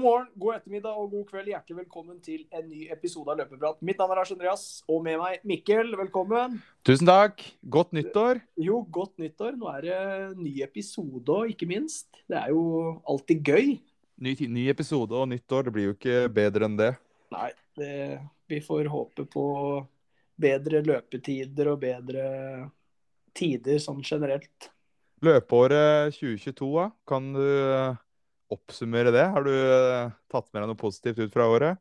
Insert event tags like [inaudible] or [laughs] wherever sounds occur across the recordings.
God morgen, god ettermiddag og god kveld. Hjertelig velkommen til en ny episode av Løpeprat. Mitt navn er Lars Andreas, og med meg Mikkel. Velkommen. Tusen takk. Godt nyttår. Jo, godt nyttår. Nå er det ny episode òg, ikke minst. Det er jo alltid gøy. Ny, ny, episode og nyttår. Det blir jo ikke bedre enn det. Nei, det, vi får håpe på bedre løpetider og bedre tider sånn generelt. Løpeåret 2022, da? Kan du oppsummere det? Har du uh, tatt med deg noe positivt ut fra året?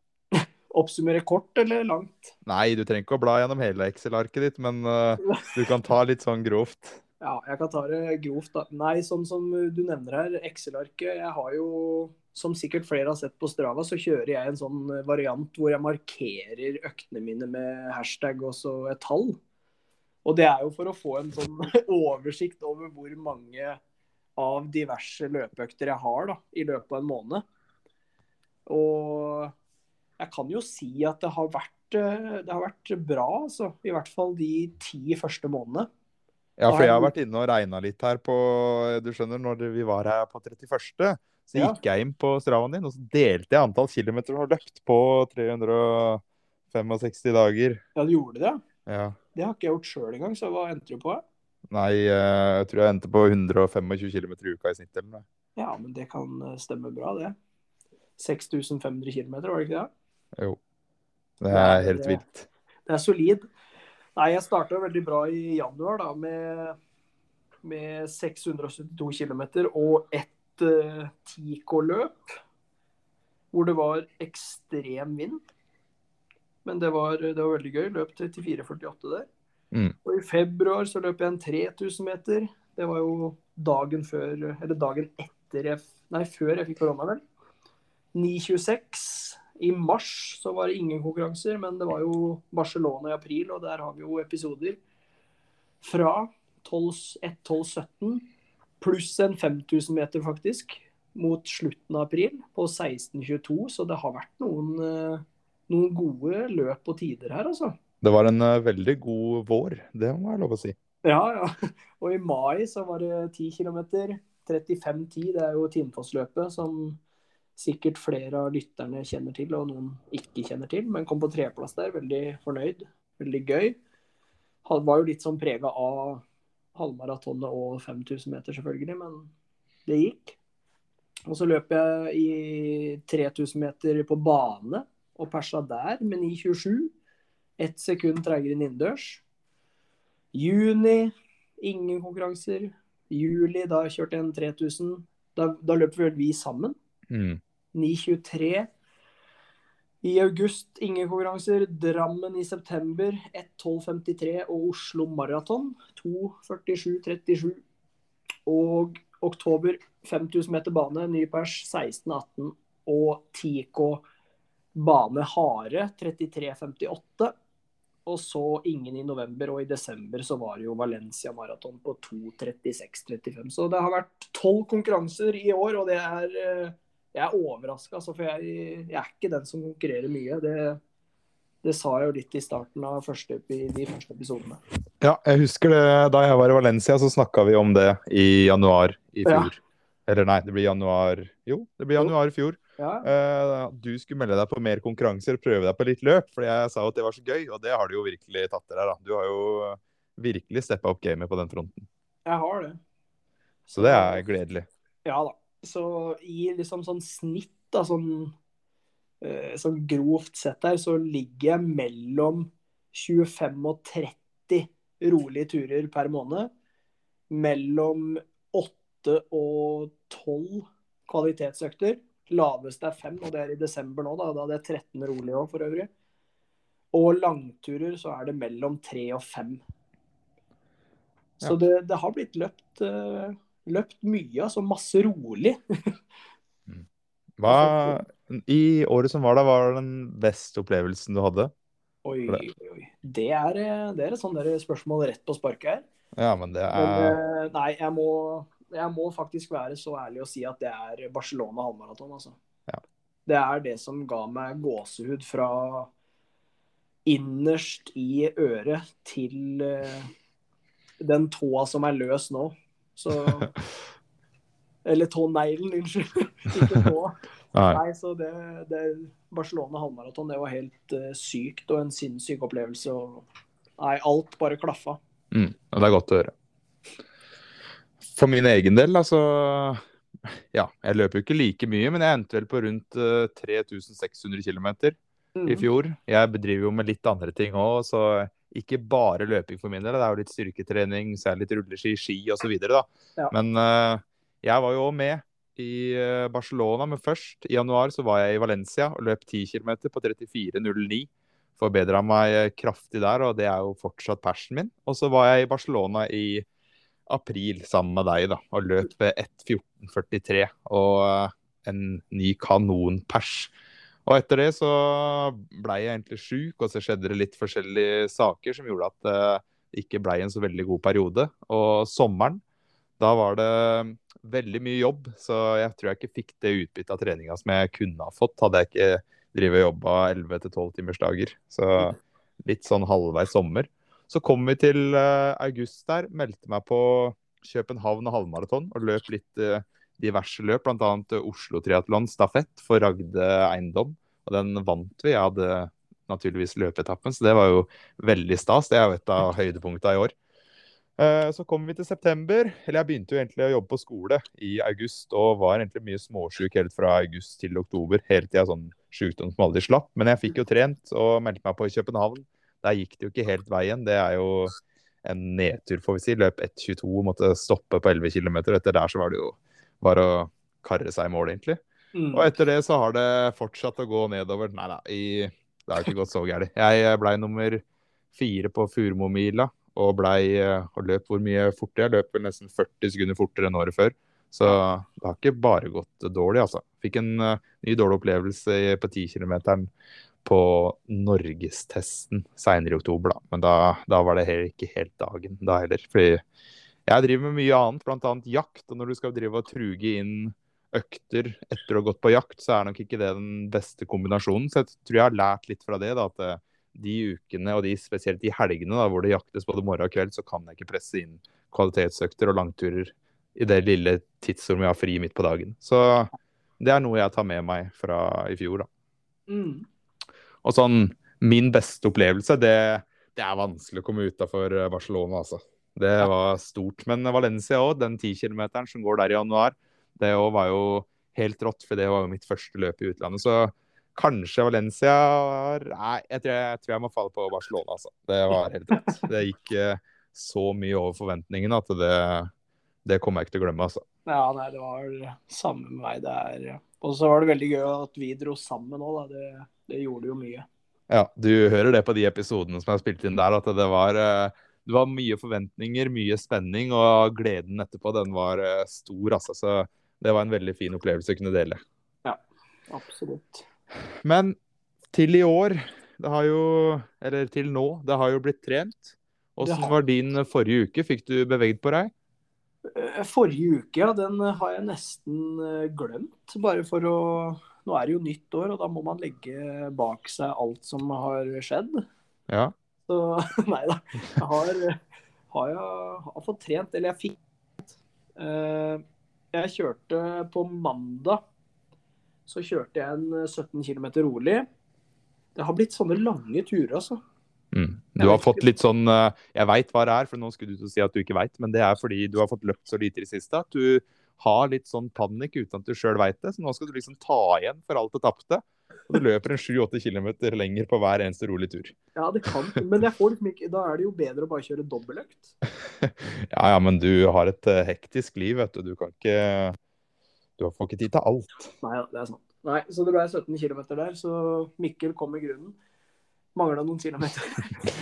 Oppsummere kort eller langt? Nei, du trenger ikke å bla gjennom hele Excel-arket ditt, men uh, du kan ta litt sånn grovt. [laughs] Ja, jeg kan ta det grovt, da. Nei, sånn som du nevner her, Excel-arket. Jeg har jo, som sikkert flere har sett på Strava, så kjører jeg en sånn variant hvor jeg markerer øktene mine med hashtag og så et tall. Og det er jo for å få en sånn [laughs] oversikt over hvor mange av diverse løpeøkter jeg har da, i løpet av en måned. Og jeg kan jo si at det har vært, eh, det har vært bra, altså. I hvert fall de ti første månedene. Ja, for jeg har vært inne og regna litt her på Du skjønner, når vi var her på 31., så gikk ja. jeg inn på stravaen din, og så delte jeg antall kilometer du har løpt på 365 dager. Ja, du gjorde det? Ja. Det har ikke jeg gjort sjøl engang, så hva endte du på? Nei, eh, jeg tror jeg endte på 125 km i uka i snitt. eller. Ja, men det kan eh, stemme bra, det. 6500 km, var det ikke det? Jo. Det er helt det, vilt. Det er solid. Nei, jeg starta veldig bra i januar da, med, med 672 km og ett uh, Tico-løp. Hvor det var ekstrem vind. Men det var, det var veldig gøy. Løp til 34,48 der. Mm. Og i februar så løp jeg en 3000 meter. Det var jo dagen før Eller dagen etter jeg Nei, før jeg fikk korona, vel. 9.26. I mars så var det ingen konkurranser, men det var jo Barcelona i april, og der har vi jo episoder fra 1.12,17 pluss en 5000 meter, faktisk, mot slutten av april på 16.22. Så det har vært noen, eh, noen gode løp og tider her, altså. Det var en uh, veldig god vår, det må jeg lov å si. Ja, ja. [laughs] Og i mai så var det 10 km. 35-10, det er jo Tinnfossløpet som sikkert flere av lytterne kjenner til, og noen ikke kjenner til. Men kom på treplass der, veldig fornøyd. Veldig gøy. Han var jo litt sånn prega av halvmaratonet og 5000 meter, selvfølgelig, men det gikk. Og så løp jeg i 3000 meter på bane og persa der med 9,27. Ett sekund treigere enn innendørs. Juni, ingen konkurranser. Juli, da kjørte jeg en 3000. Da, da løp vel vi sammen. Mm. 9.23. I august, ingen konkurranser. Drammen i september, 1.12,53. Og Oslo Maraton, 2.47,37. Og oktober, 5000 meter bane, ny pers, 16,18. Og Tico bane hare, 33,58. Og så ingen i november, og i desember så var det jo Valencia maraton på 2.36,35. Så det har vært tolv konkurranser i år, og det er eh, Jeg er overraska, altså, for jeg, jeg, er ikke den som konkurrerer mye. Det, det sa jeg jo litt i starten av første, de første episodene. Ja, jeg husker det da jeg var i Valencia, så snakka vi om det i januar i fjor. Ja. Eller nei, det blir januar Jo, det blir januar i fjor. Ja. Uh, du skulle melde deg på mer konkurranser, prøve deg på litt løp, For jeg sa at det var så gøy, og det har du jo virkelig tatt til deg. da. Du har jo virkelig steppa opp gamet på den fronten. Jeg har det. Så det er gledelig. Ja da. Så i liksom sånn snitt, da, sånn, uh, sånn grovt sett her, så ligger jeg mellom 25 og 30 rolige turer per måned. Mellom 8 og 12 kvalitetsøkter. Laveste er fem, og det er i desember nå. Da, da det er 13 rolig òg, for øvrig. Og langturer så er det mellom tre og fem. Så ja. det, det, har blitt løpt, uh, løpt mye, altså masse rolig. [laughs] Mm. Hva i året som var da, var den beste opplevelsen du hadde? Oi, oi. Det er, eh, det er et sånt spørsmål rett på sparket her. Ja, men det er men, uh, Nei, jeg må jeg må faktisk være så ærlig å si at det er Barcelona halvmaraton. Altså. Ja. Det er det som ga meg gåsehud fra innerst i øret til uh, den tåa som er løs nå. Så [laughs] Eller tåneglen, unnskyld. [laughs] Ikke tå. [laughs] Nei. Nei, så det, det Barcelona halvmaraton, det var helt uh, sykt og en sinnssyk opplevelse. Og, nei, alt bare klaffa. Mm, og det er godt å høre. For min egen del, altså Ja, jeg løper jo ikke like mye, men jeg endte vel på rundt uh, 3600 km i fjor. Jeg bedriver jo med litt andre ting òg, så ikke bare løping for min del. Det er jo litt styrketrening, så er det litt rulleski, ski osv. Ja. Men uh, jeg var jo òg med i uh, Barcelona, men først i januar så var jeg i Valencia og løp 10 km på 34,09. Forbedra meg kraftig der, og det er jo fortsatt persen min. Og så var jeg i Barcelona i april sammen med deg da, og løp 1.14,43 og uh, en ny kanonpers. Og etter det så ble jeg egentlig sjuk, og så skjedde det litt forskjellige saker som gjorde at det ikke ble en så veldig god periode. Og sommeren, da var det veldig mye jobb, så jeg tror jeg ikke fikk det utbyttet av treninga som jeg kunne ha fått, hadde jeg ikke drevet og jobba 11-12 timers dager. Så litt sånn halvveis sommer. Så kom vi til august der, meldte meg på København og halvmaraton og løp litt diverse løp, bl.a. Oslo Triatlon stafett for Ragde Eiendom. Og den vant vi. Jeg hadde naturligvis løpeetappen, så det var jo veldig stas. Det er jo et av [laughs] høydepunktene i år. Så kom vi til september. Eller jeg begynte jo egentlig å jobbe på skole i august og var egentlig mye småsjuk helt fra august til oktober. Hele tida sånn sjukdom som aldri slapp. Men jeg fikk jo trent og meldte meg på i København. Der gikk det jo ikke helt veien. Det er jo en nedtur, får vi si. Løp 1,22, måtte stoppe på 11 km. Etter der så var det jo bare å karre seg i mål, egentlig. Mm. Og etter det så har det fortsatt å gå nedover. Nei da, det har ikke gått så gærent. Jeg blei nummer fire på Furumomila og blei og løp hvor mye fortere. Jeg løp vel nesten 40 sekunder fortere enn året før. Så det har ikke bare gått dårlig, altså. Fikk en uh, ny dårlig opplevelse på 10 km på norgestesten seinere i oktober, da. Men da, da var det heller ikke helt dagen da heller. Fordi jeg driver med mye annet, bl.a. jakt. Og når du skal drive og truge inn økter etter å ha gått på jakt, så er nok ikke det den beste kombinasjonen. Så jeg tror jeg har lært litt fra det. da, at de ukene, og de, spesielt de helgene da, hvor det jaktes både morgen og kveld, så kan jeg ikke presse inn kvalitetsøkter og langturer i det lille tidsrommet jeg har fri midt på dagen. Så det er noe jeg tar med meg fra i fjor, da. Mm. Og sånn min beste opplevelse, det, det er vanskelig å komme utafor Barcelona, altså. Det var stort. Men Valencia òg, den 10 km som går der i januar, det òg var jo helt rått, for det var jo mitt første løp i utlandet. Så kanskje Valencia var Nei, jeg tror jeg, jeg, tror jeg må falle på Barcelona, altså. Det var helt rått. Det gikk så mye over forventningene at det, det kommer jeg ikke til å glemme, altså. Ja, nei, det var samme med meg der. Og så var det veldig gøy at vi dro sammen òg, da. Det, det, gjorde jo mye. Ja, du hører det på de episodene som er spilt inn der, at det var det var mye forventninger, mye spenning, og gleden etterpå den var stor. Altså. Så det var en veldig fin opplevelse å kunne dele. Ja, absolutt. Men til i år, det har jo Eller til nå, det har jo blitt trent. Åssen var din forrige uke? Fikk du beveget på deg? Forrige uke, ja. Den har jeg nesten glemt. Bare for å Nå er det jo nytt år, og da må man legge bak seg alt som har skjedd. Ja. Så [laughs] nei da. Jeg har, har, jeg, har fått trent, eller jeg fikk uh, Jeg kjørte på mandag. Så kjørte jeg en 17 km rolig. Det har blitt sånne lange turer, altså. Mm. Du har fått litt sånn Jeg veit hva det er, for nå skulle du til å si at du ikke veit, men det er fordi du har fått løpt så lite i det siste at du har litt sånn panikk uten at du sjøl veit det. Så nå skal du liksom ta igjen for alt det tapte. Og du løper en 7-8 km lenger på hver eneste rolig tur. Ja, det kan, men jeg får ikke, da er det jo bedre å bare kjøre dobbeltøkt. [laughs] ja, ja, men du har et uh, hektisk liv, vet du. Du kan ikke Du får ikke tid til alt. Nei, det er sant. Nei, Så det ble 17 km der, så Mikkel kom i grunnen. Mangla noen kilometer.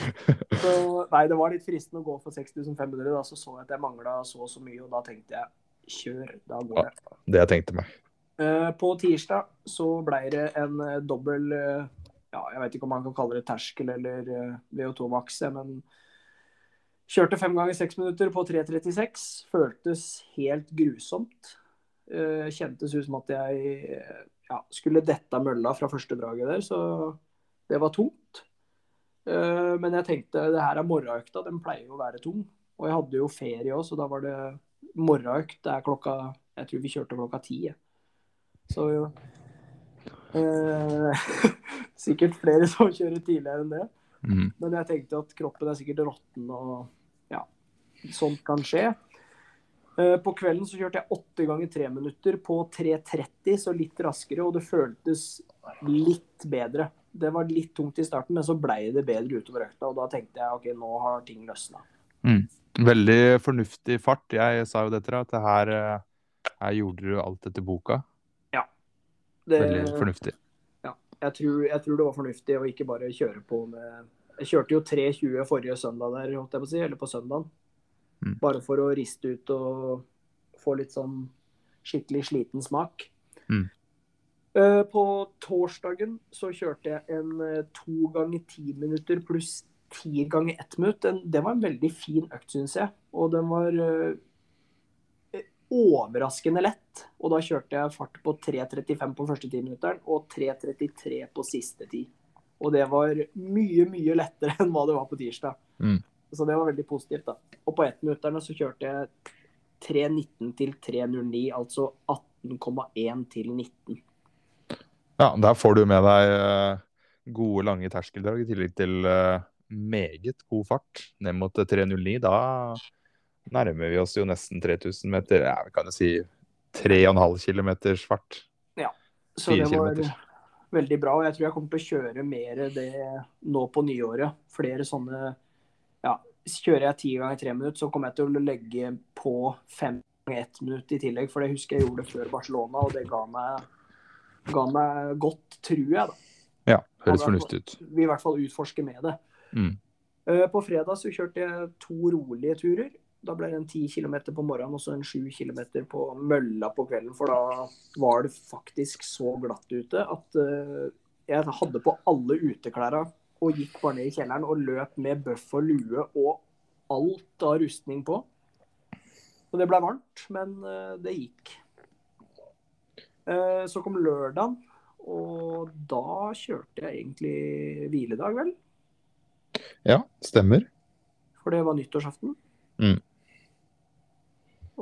[laughs] så nei, det var litt fristende å gå for 6500, da. Så så jeg at jeg mangla så og så mye, og da tenkte jeg kjør, da går det. Ja, det jeg tenkte meg. På tirsdag så ble det en dobbel ja, Jeg vet ikke om man kan kalle det terskel eller VO2 maks, men kjørte fem ganger seks minutter på 3.36. Føltes helt grusomt. Kjentes ut som at jeg ja, skulle dette mølla fra første draget der, så det var tungt. Men jeg tenkte det her er morgenøkta, den pleier jo å være tung. Og jeg hadde jo ferie òg, så da var det morgenøkt. Er klokka Jeg tror vi kjørte klokka ti. jeg. Så jo eh, [laughs] Sikkert flere som kjører tidligere enn det. Mm. Men jeg tenkte at kroppen er sikkert råtten, og ja, sånt kan skje. Eh, På kvelden så kjørte jeg åtte ganger tre minutter på 3.30, så litt raskere, og det føltes litt bedre. Det var litt tungt i starten, men så blei det bedre utover økta, og da tenkte jeg ok, nå har ting løsna. Veldig fornuftig fart. Jeg sa jo det til deg, at det her, eh, her gjorde du alt etter boka. Det, Veldig fornuftig. jeg, tror, jeg tror det var fornuftig å ikke bare kjøre på med Jeg kjørte jo 3.20 forrige søndag der, holdt jeg på å si, eller på søndagen. Mm. Bare for å riste ut og få litt sånn skikkelig sliten smak. Mm. Eh, På torsdagen så kjørte jeg en eh, to ganger ti minutter pluss ti ganger ett minutt. Den, det var en veldig fin økt, syns jeg. Og den var eh, overraskende lett. Og da kjørte jeg fart på 3.35 på første timinutteren og 3.33 på siste ti. Og det var mye, mye lettere [laughs] enn hva det var på tirsdag. Mm. Så det var veldig positivt, da. Og på ettminutterne så kjørte jeg 3.19 til 3.09, altså 18,1 til 19. Ja, der får du med deg eh, gode, lange terskeldrag i tillegg til eh, meget god fart ned mot eh, 3.09. Da nærmer vi oss jo nesten 3000 meter. Ja, vi kan jo si 3,5 km fart. Ja, Så det var kilometer. veldig bra. Og jeg tror jeg kommer til å kjøre mer det nå på nyåret. Flere sånne Ja, kjører jeg ti ganger tre minutter, så kommer jeg til å legge på fem ganger ett minutt i tillegg. For det husker jeg gjorde det før Barcelona, og det ga meg, ga meg godt, tror jeg. da. Ja, høres fornuftig ut. Vi i hvert fall utforske med det. Mm. Eh, På fredag så kjørte jeg to rolige turer. Da ble det en 10 km på morgenen og så en 7 km på mølla på kvelden. For da var det faktisk så glatt ute at eh, jeg hadde på alle uteklærne og gikk bare ned i kjelleren og løp med bøff og lue og alt av rustning på. Og det ble varmt, men eh, det gikk. Så kom lørdagen, og da kjørte jeg egentlig hviledag, vel? Ja, stemmer. For det var nyttårsaften. Mm.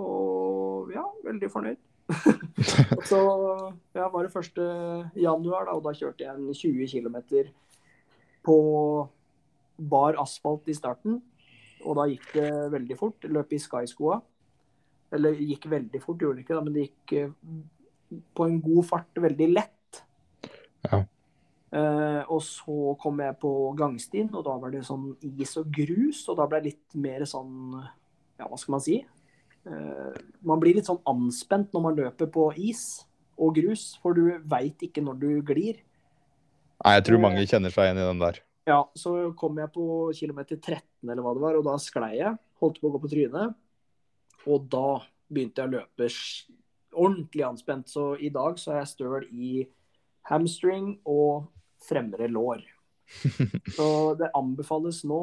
Og ja, veldig fornøyd. [laughs] så ja, var det 1. januar, da, og da kjørte jeg en 20 km på bar asfalt i starten. Og da gikk det veldig fort. Løp i Sky-skoa. Eller gikk veldig fort, gjorde det ikke, da, men det gikk eh, på en god fart veldig lett. Ja. Eh, og så kom jeg på gangstien, og da var det sånn is og grus. Og da ble jeg litt mer sånn Ja, hva skal man si? Uh, man blir litt sånn anspent når man løper på is og grus, for du veit ikke når du glir. Nei, jeg tror mange kjenner seg igjen i den der. Ja, så kom jeg på kilometer 13 eller hva det var, og da sklei jeg. Holdt på å gå på trynet. Og da begynte jeg å løpe ordentlig anspent. Så i dag så er jeg støl i hamstring og fremre lår. [laughs] Så det anbefales nå,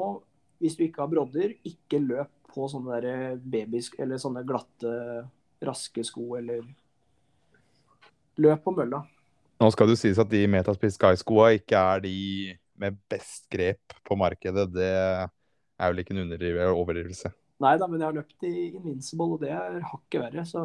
hvis du ikke har brodder, ikke løp på sånne der babysk eller sånne glatte, raske sko, eller løp på mølla. Nå skal det sies at de Metaspis Sky-skoa ikke er de med best grep på markedet. Det er vel ikke en overdrivelse. Nei da, men jeg har løpt i Invincible, og det er hakket verre, så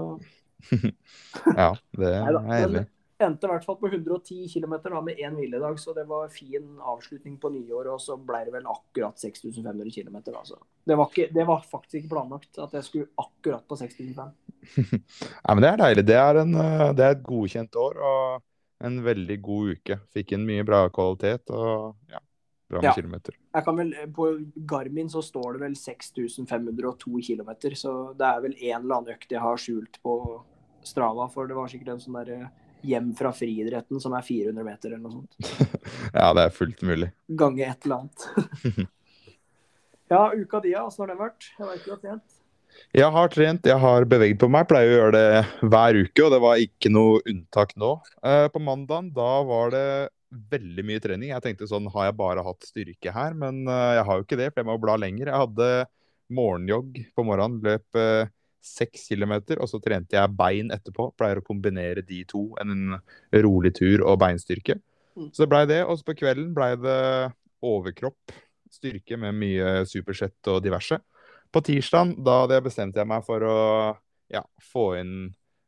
[laughs] Ja, det er jeg enig i. endte i hvert fall på 110 km med én hviledag, så det var fin avslutning på nyåret. Og så ble det vel akkurat 6500 km. Altså. Det, var ikke, det var faktisk ikke planlagt at jeg skulle akkurat på 6500. Nei, [laughs] men det er deilig. Det er, en, eh, det er et godkjent år og en veldig god uke. Fikk inn mye bra kvalitet og ja, bra med Ja. kilometer. Jeg kan vel, På Garmin så står det vel 6502 km, så det er vel en eller annen økt jeg har skjult på Strava. For det var sikkert en sånn der hjem fra friidretten som er 400 meter eller noe sånt. [laughs] Ja, det er fullt mulig. Gange et eller annet. [laughs] ja, uka di, åssen har den vært? Jeg veit du har trent. Jeg har trent, jeg har beveget på meg. Jeg Pleier å gjøre det hver uke, og det var ikke noe unntak nå. Eh, på mandagen da var det veldig mye trening. Jeg tenkte sånn, har jeg bare hatt styrke her? Men eh, jeg har jo ikke det, for jeg må bla lenger. Jeg hadde morgenjogg på morgenen, løp eh, seks kilometer, og så trente jeg bein etterpå. Pleier å kombinere de to, en rolig tur og beinstyrke. Mm. Så det blei det. Og så på kvelden blei det overkropp, styrke med mye supersett og diverse. På tirsdag da hadde jeg bestemte jeg meg for å ja, få inn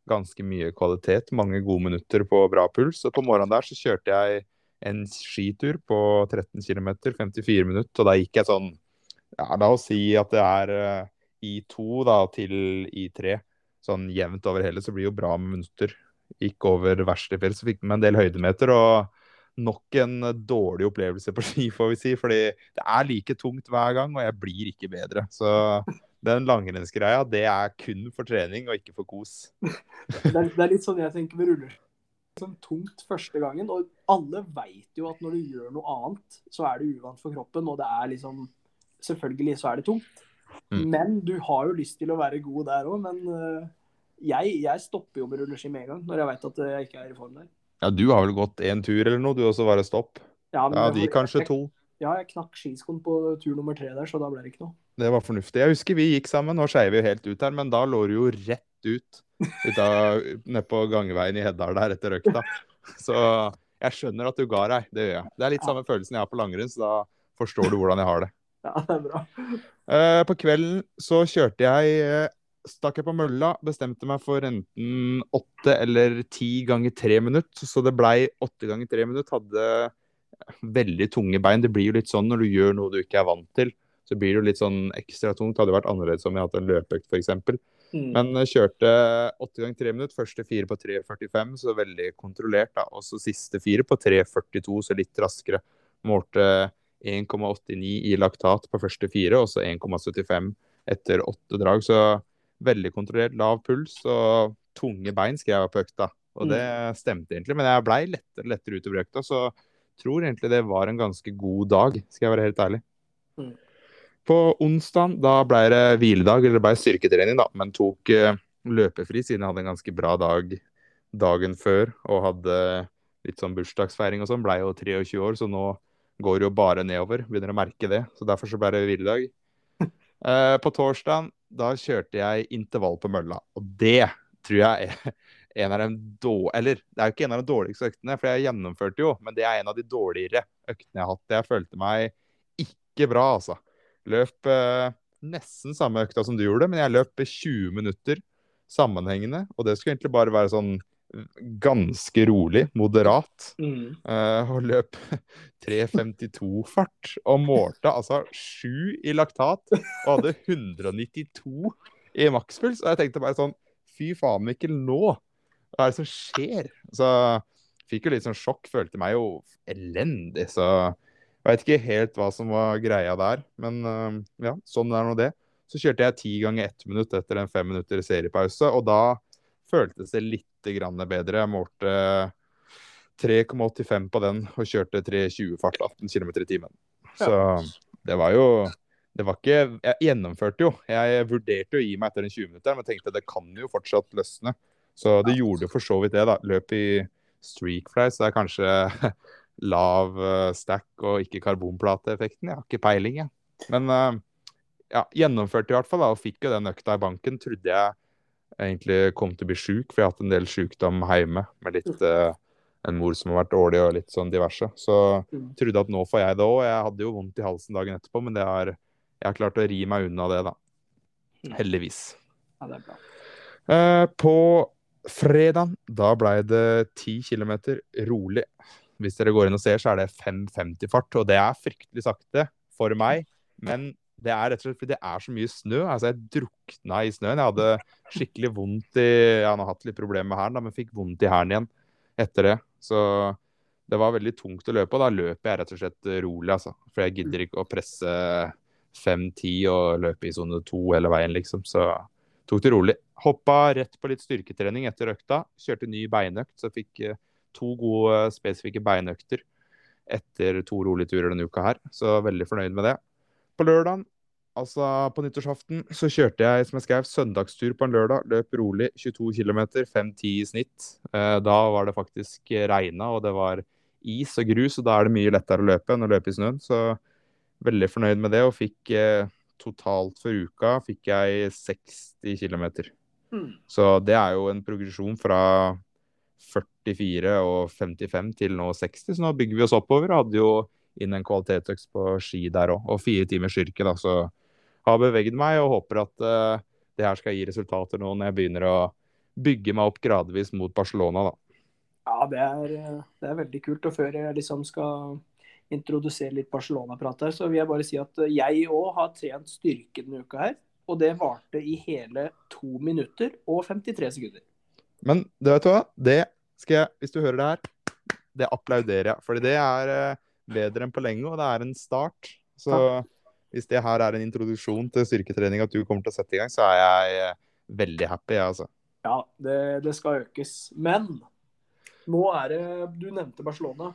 ganske mye kvalitet. Mange gode minutter på bra puls. Og på morgenen der så kjørte jeg en skitur på 13 km, 54 minutter. Og da gikk jeg sånn Ja, la oss si at det er uh, I2 da til I3. Sånn jevnt over hele, så blir det jo bra med minutter. Gikk over verste fjell, så fikk med en del høydemeter. og nok en dårlig opplevelse på ski, får vi si. Fordi det er like tungt hver gang, og jeg blir ikke bedre. Så den langrennsgreia, det er kun for trening og ikke for kos. [laughs] det, er, det er litt sånn jeg tenker med ruller. Sånn tungt første gangen, og alle veit jo at når du gjør noe annet, så er det uvant for kroppen, og det er liksom Selvfølgelig så er det tungt. Mm. Men du har jo lyst til å være god der òg, men uh, jeg, jeg, stopper jo med rulleski med en gang når jeg veit at jeg ikke er i form der. Ja, du har vel gått én tur eller noe, du også var det stopp? Ja, ja de kanskje to. Ja, jeg knakk skiskoen på tur nummer tre der, så da ble det ikke noe. Det var fornuftig. Jeg husker vi gikk sammen, nå skeier vi jo helt ut her, men da lå du jo rett ut nede på gangveien i Heddal der etter økta. Så jeg skjønner at du ga deg, det gjør jeg. Det er litt samme følelsen jeg har på langrenn, så da forstår du hvordan jeg har det. Ja, det er bra. Eh, på kvelden så kjørte jeg eh, stakk jeg på mølla, bestemte meg for enten åtte eller ti ganger tre minutter. Så det blei åtte ganger tre minutter. Hadde veldig tunge bein. Det blir jo litt sånn når du gjør noe du ikke er vant til. Så blir det jo litt sånn ekstra tungt. Det hadde vært annerledes om jeg hadde en løpeøkt f.eks. Mm. Men kjørte åtte ganger tre minutter. Første fire på 3.45, så veldig kontrollert. da. Og så siste fire på 3.42, så litt raskere. Målte 1,89 i laktat på første fire, og så 1,75 etter åtte drag. Så veldig kontrollert, lav puls og tunge bein, skrev jeg på økta. Og det mm. stemte egentlig, men jeg blei lettere lettere utover økta, så tror egentlig det var en ganske god dag, skal jeg være helt ærlig. Mm. På onsdag da ble det hviledag, eller det ble styrketrening, da, men tok uh, løpefri siden jeg hadde en ganske bra dag dagen før og hadde litt sånn bursdagsfeiring og sånn. Blei jo 23 år, så nå går jo bare nedover. Begynner å merke det. Så derfor så ble det hviledag. [laughs] Eh, på torsdag da kjørte jeg intervall på mølla. Og det tror jeg er [laughs] en av de dårlige Eller det er jo ikke en av de dårligste øktene, for jeg gjennomførte jo, men det er en av de dårligere øktene jeg har hatt. Jeg følte meg ikke bra, altså. Løp eh, nesten samme økta som du gjorde, men jeg løp 20 minutter sammenhengende. Og det skulle egentlig bare være sånn ganske rolig, moderat. Mm. Uh, og løp [laughs] 3.52-fart. Og målte altså 7 i laktat og hadde 192 i makspuls. Og jeg tenkte bare sånn Fy faen, Mikkel, nå! Hva er det som skjer? Så fikk jo litt sånn sjokk. Følte meg jo elendig. Så veit ikke helt hva som var greia der. Men uh, ja, sånn er nå det. Så kjørte jeg ti ganger ett minutt etter en fem minutter seriepause, og da føltes det litt bedre. Jeg målte 3,85 på den og kjørte 3,20 fart 18 km i timen. Så det var jo det var ikke Jeg gjennomførte jo. Jeg vurderte å gi meg etter en 20 minutter, men tenkte det kan jo fortsatt løsne. Så det gjorde jo for så vidt det, da. Løp i streakfly, så det er kanskje [laughs] lav eh, stack og ikke karbonplateeffekten. Jeg har ikke peiling, jeg. Men eh, ja, gjennomførte i hvert fall, da, og fikk jo den økta i banken. Trodde jeg egentlig kom til å bli sjuk, for jeg har hatt en del sykdom hjemme. Med litt uh, en mor som har vært dårlig og litt sånn diverse. Så mm. trodde at nå får jeg det òg. Jeg hadde jo vondt i halsen dagen etterpå, men har, jeg har klart å ri meg unna det, da. Mm. Heldigvis. Ja, det er bra. Uh, på fredag, da blei det 10 km rolig. Hvis dere går inn og ser, så er det 5.50 fart, og det er fryktelig sakte for meg. Men det er rett og slett fordi det er så mye snø. Altså, jeg drukna i snøen. Jeg hadde skikkelig vondt i Jeg har hatt litt problemer med hælen, men fikk vondt i hælen igjen etter det. Så det var veldig tungt å løpe, og da løper jeg rett og slett rolig, altså. For jeg gidder ikke å presse 5-10 og løpe i sone 2 hele veien, liksom. Så tok det rolig. Hoppa rett på litt styrketrening etter økta. Kjørte ny beinøkt, så fikk eh, to gode spesifikke beinøkter etter to rolige turer denne uka her. Så veldig fornøyd med det. På lørdagen, altså på nyttårsaften, så kjørte jeg som jeg skrev, søndagstur på en lørdag. Løp rolig, 22 km, 5-10 i snitt. Eh, da var det faktisk regna, og det var is og grus, og da er det mye lettere å løpe enn å løpe i snøen. Så veldig fornøyd med det, og fikk eh, totalt for uka fikk jeg 60 km. Mm. Så det er jo en progresjon fra 44 og 55 til nå 60, så nå bygger vi oss oppover. hadde jo inn en kvalitetsøkt på ski der òg. Og fire timers styrke, da. Så har beveget meg og håper at uh, det her skal gi resultater nå når jeg begynner å bygge meg opp gradvis mot Barcelona, da. Ja, det er, det er veldig kult. Og før jeg liksom skal introdusere litt Barcelona-prat her, så vil jeg bare si at jeg òg har trent styrke denne uka her. Og det varte i hele to minutter og 53 sekunder. Men det vet du hva, det skal jeg, hvis du hører det her, det applauderer jeg. Fordi det er eh, bedre enn på lenge, og det er en start. Så hvis det her er en introduksjon til styrketrening at du kommer til å sette i gang, så er jeg eh, veldig happy, jeg, altså. Ja, det, det skal økes. Men nå er det Du nevnte Barcelona.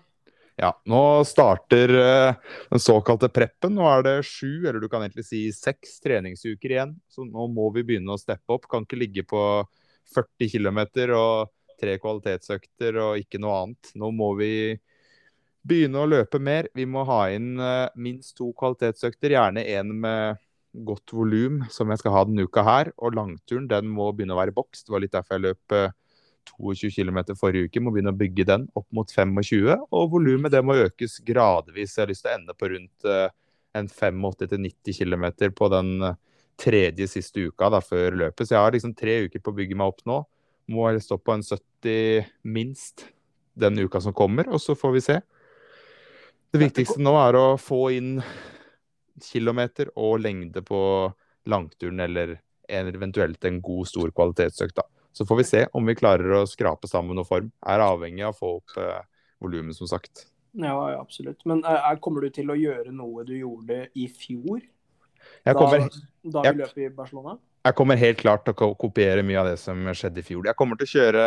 Ja, nå starter uh, den såkalte preppen. Nå er det sju, eller du kan egentlig si seks treningsuker igjen. Så nå må vi begynne å steppe opp. Kan ikke ligge på 40 km og tre kvalitetsøkter og ikke noe annet. Nå må vi begynne å løpe mer. Vi må ha inn uh, minst to kvalitetsøkter, gjerne en med godt volum, som jeg skal ha denne uka her. Og langturen den må begynne å være boks. Det var litt derfor jeg løp uh, 22 km forrige uke. Må begynne å bygge den opp mot 25. Og volumet det må økes gradvis. Jeg har lyst til å ende på rundt uh, en 85-90 km på den tredje siste uka da, før løpet. Så jeg har liksom tre uker på å bygge meg opp nå. Må stå på en 70 minst den uka som kommer, og så får vi se. Det viktigste nå er å få inn kilometer og lengde på langturen, eller eventuelt en god, stor kvalitetsøkt. da. Så får vi se om vi klarer å skrape sammen noen form. Er avhengig av å få opp eh, volumet, som sagt. Ja, ja, absolutt. Men er, kommer du til å gjøre noe du gjorde i fjor? Jeg kommer, da, da vi løp i Barcelona? jeg kommer helt klart til å kopiere mye av det som skjedde i fjor. Jeg kommer til å kjøre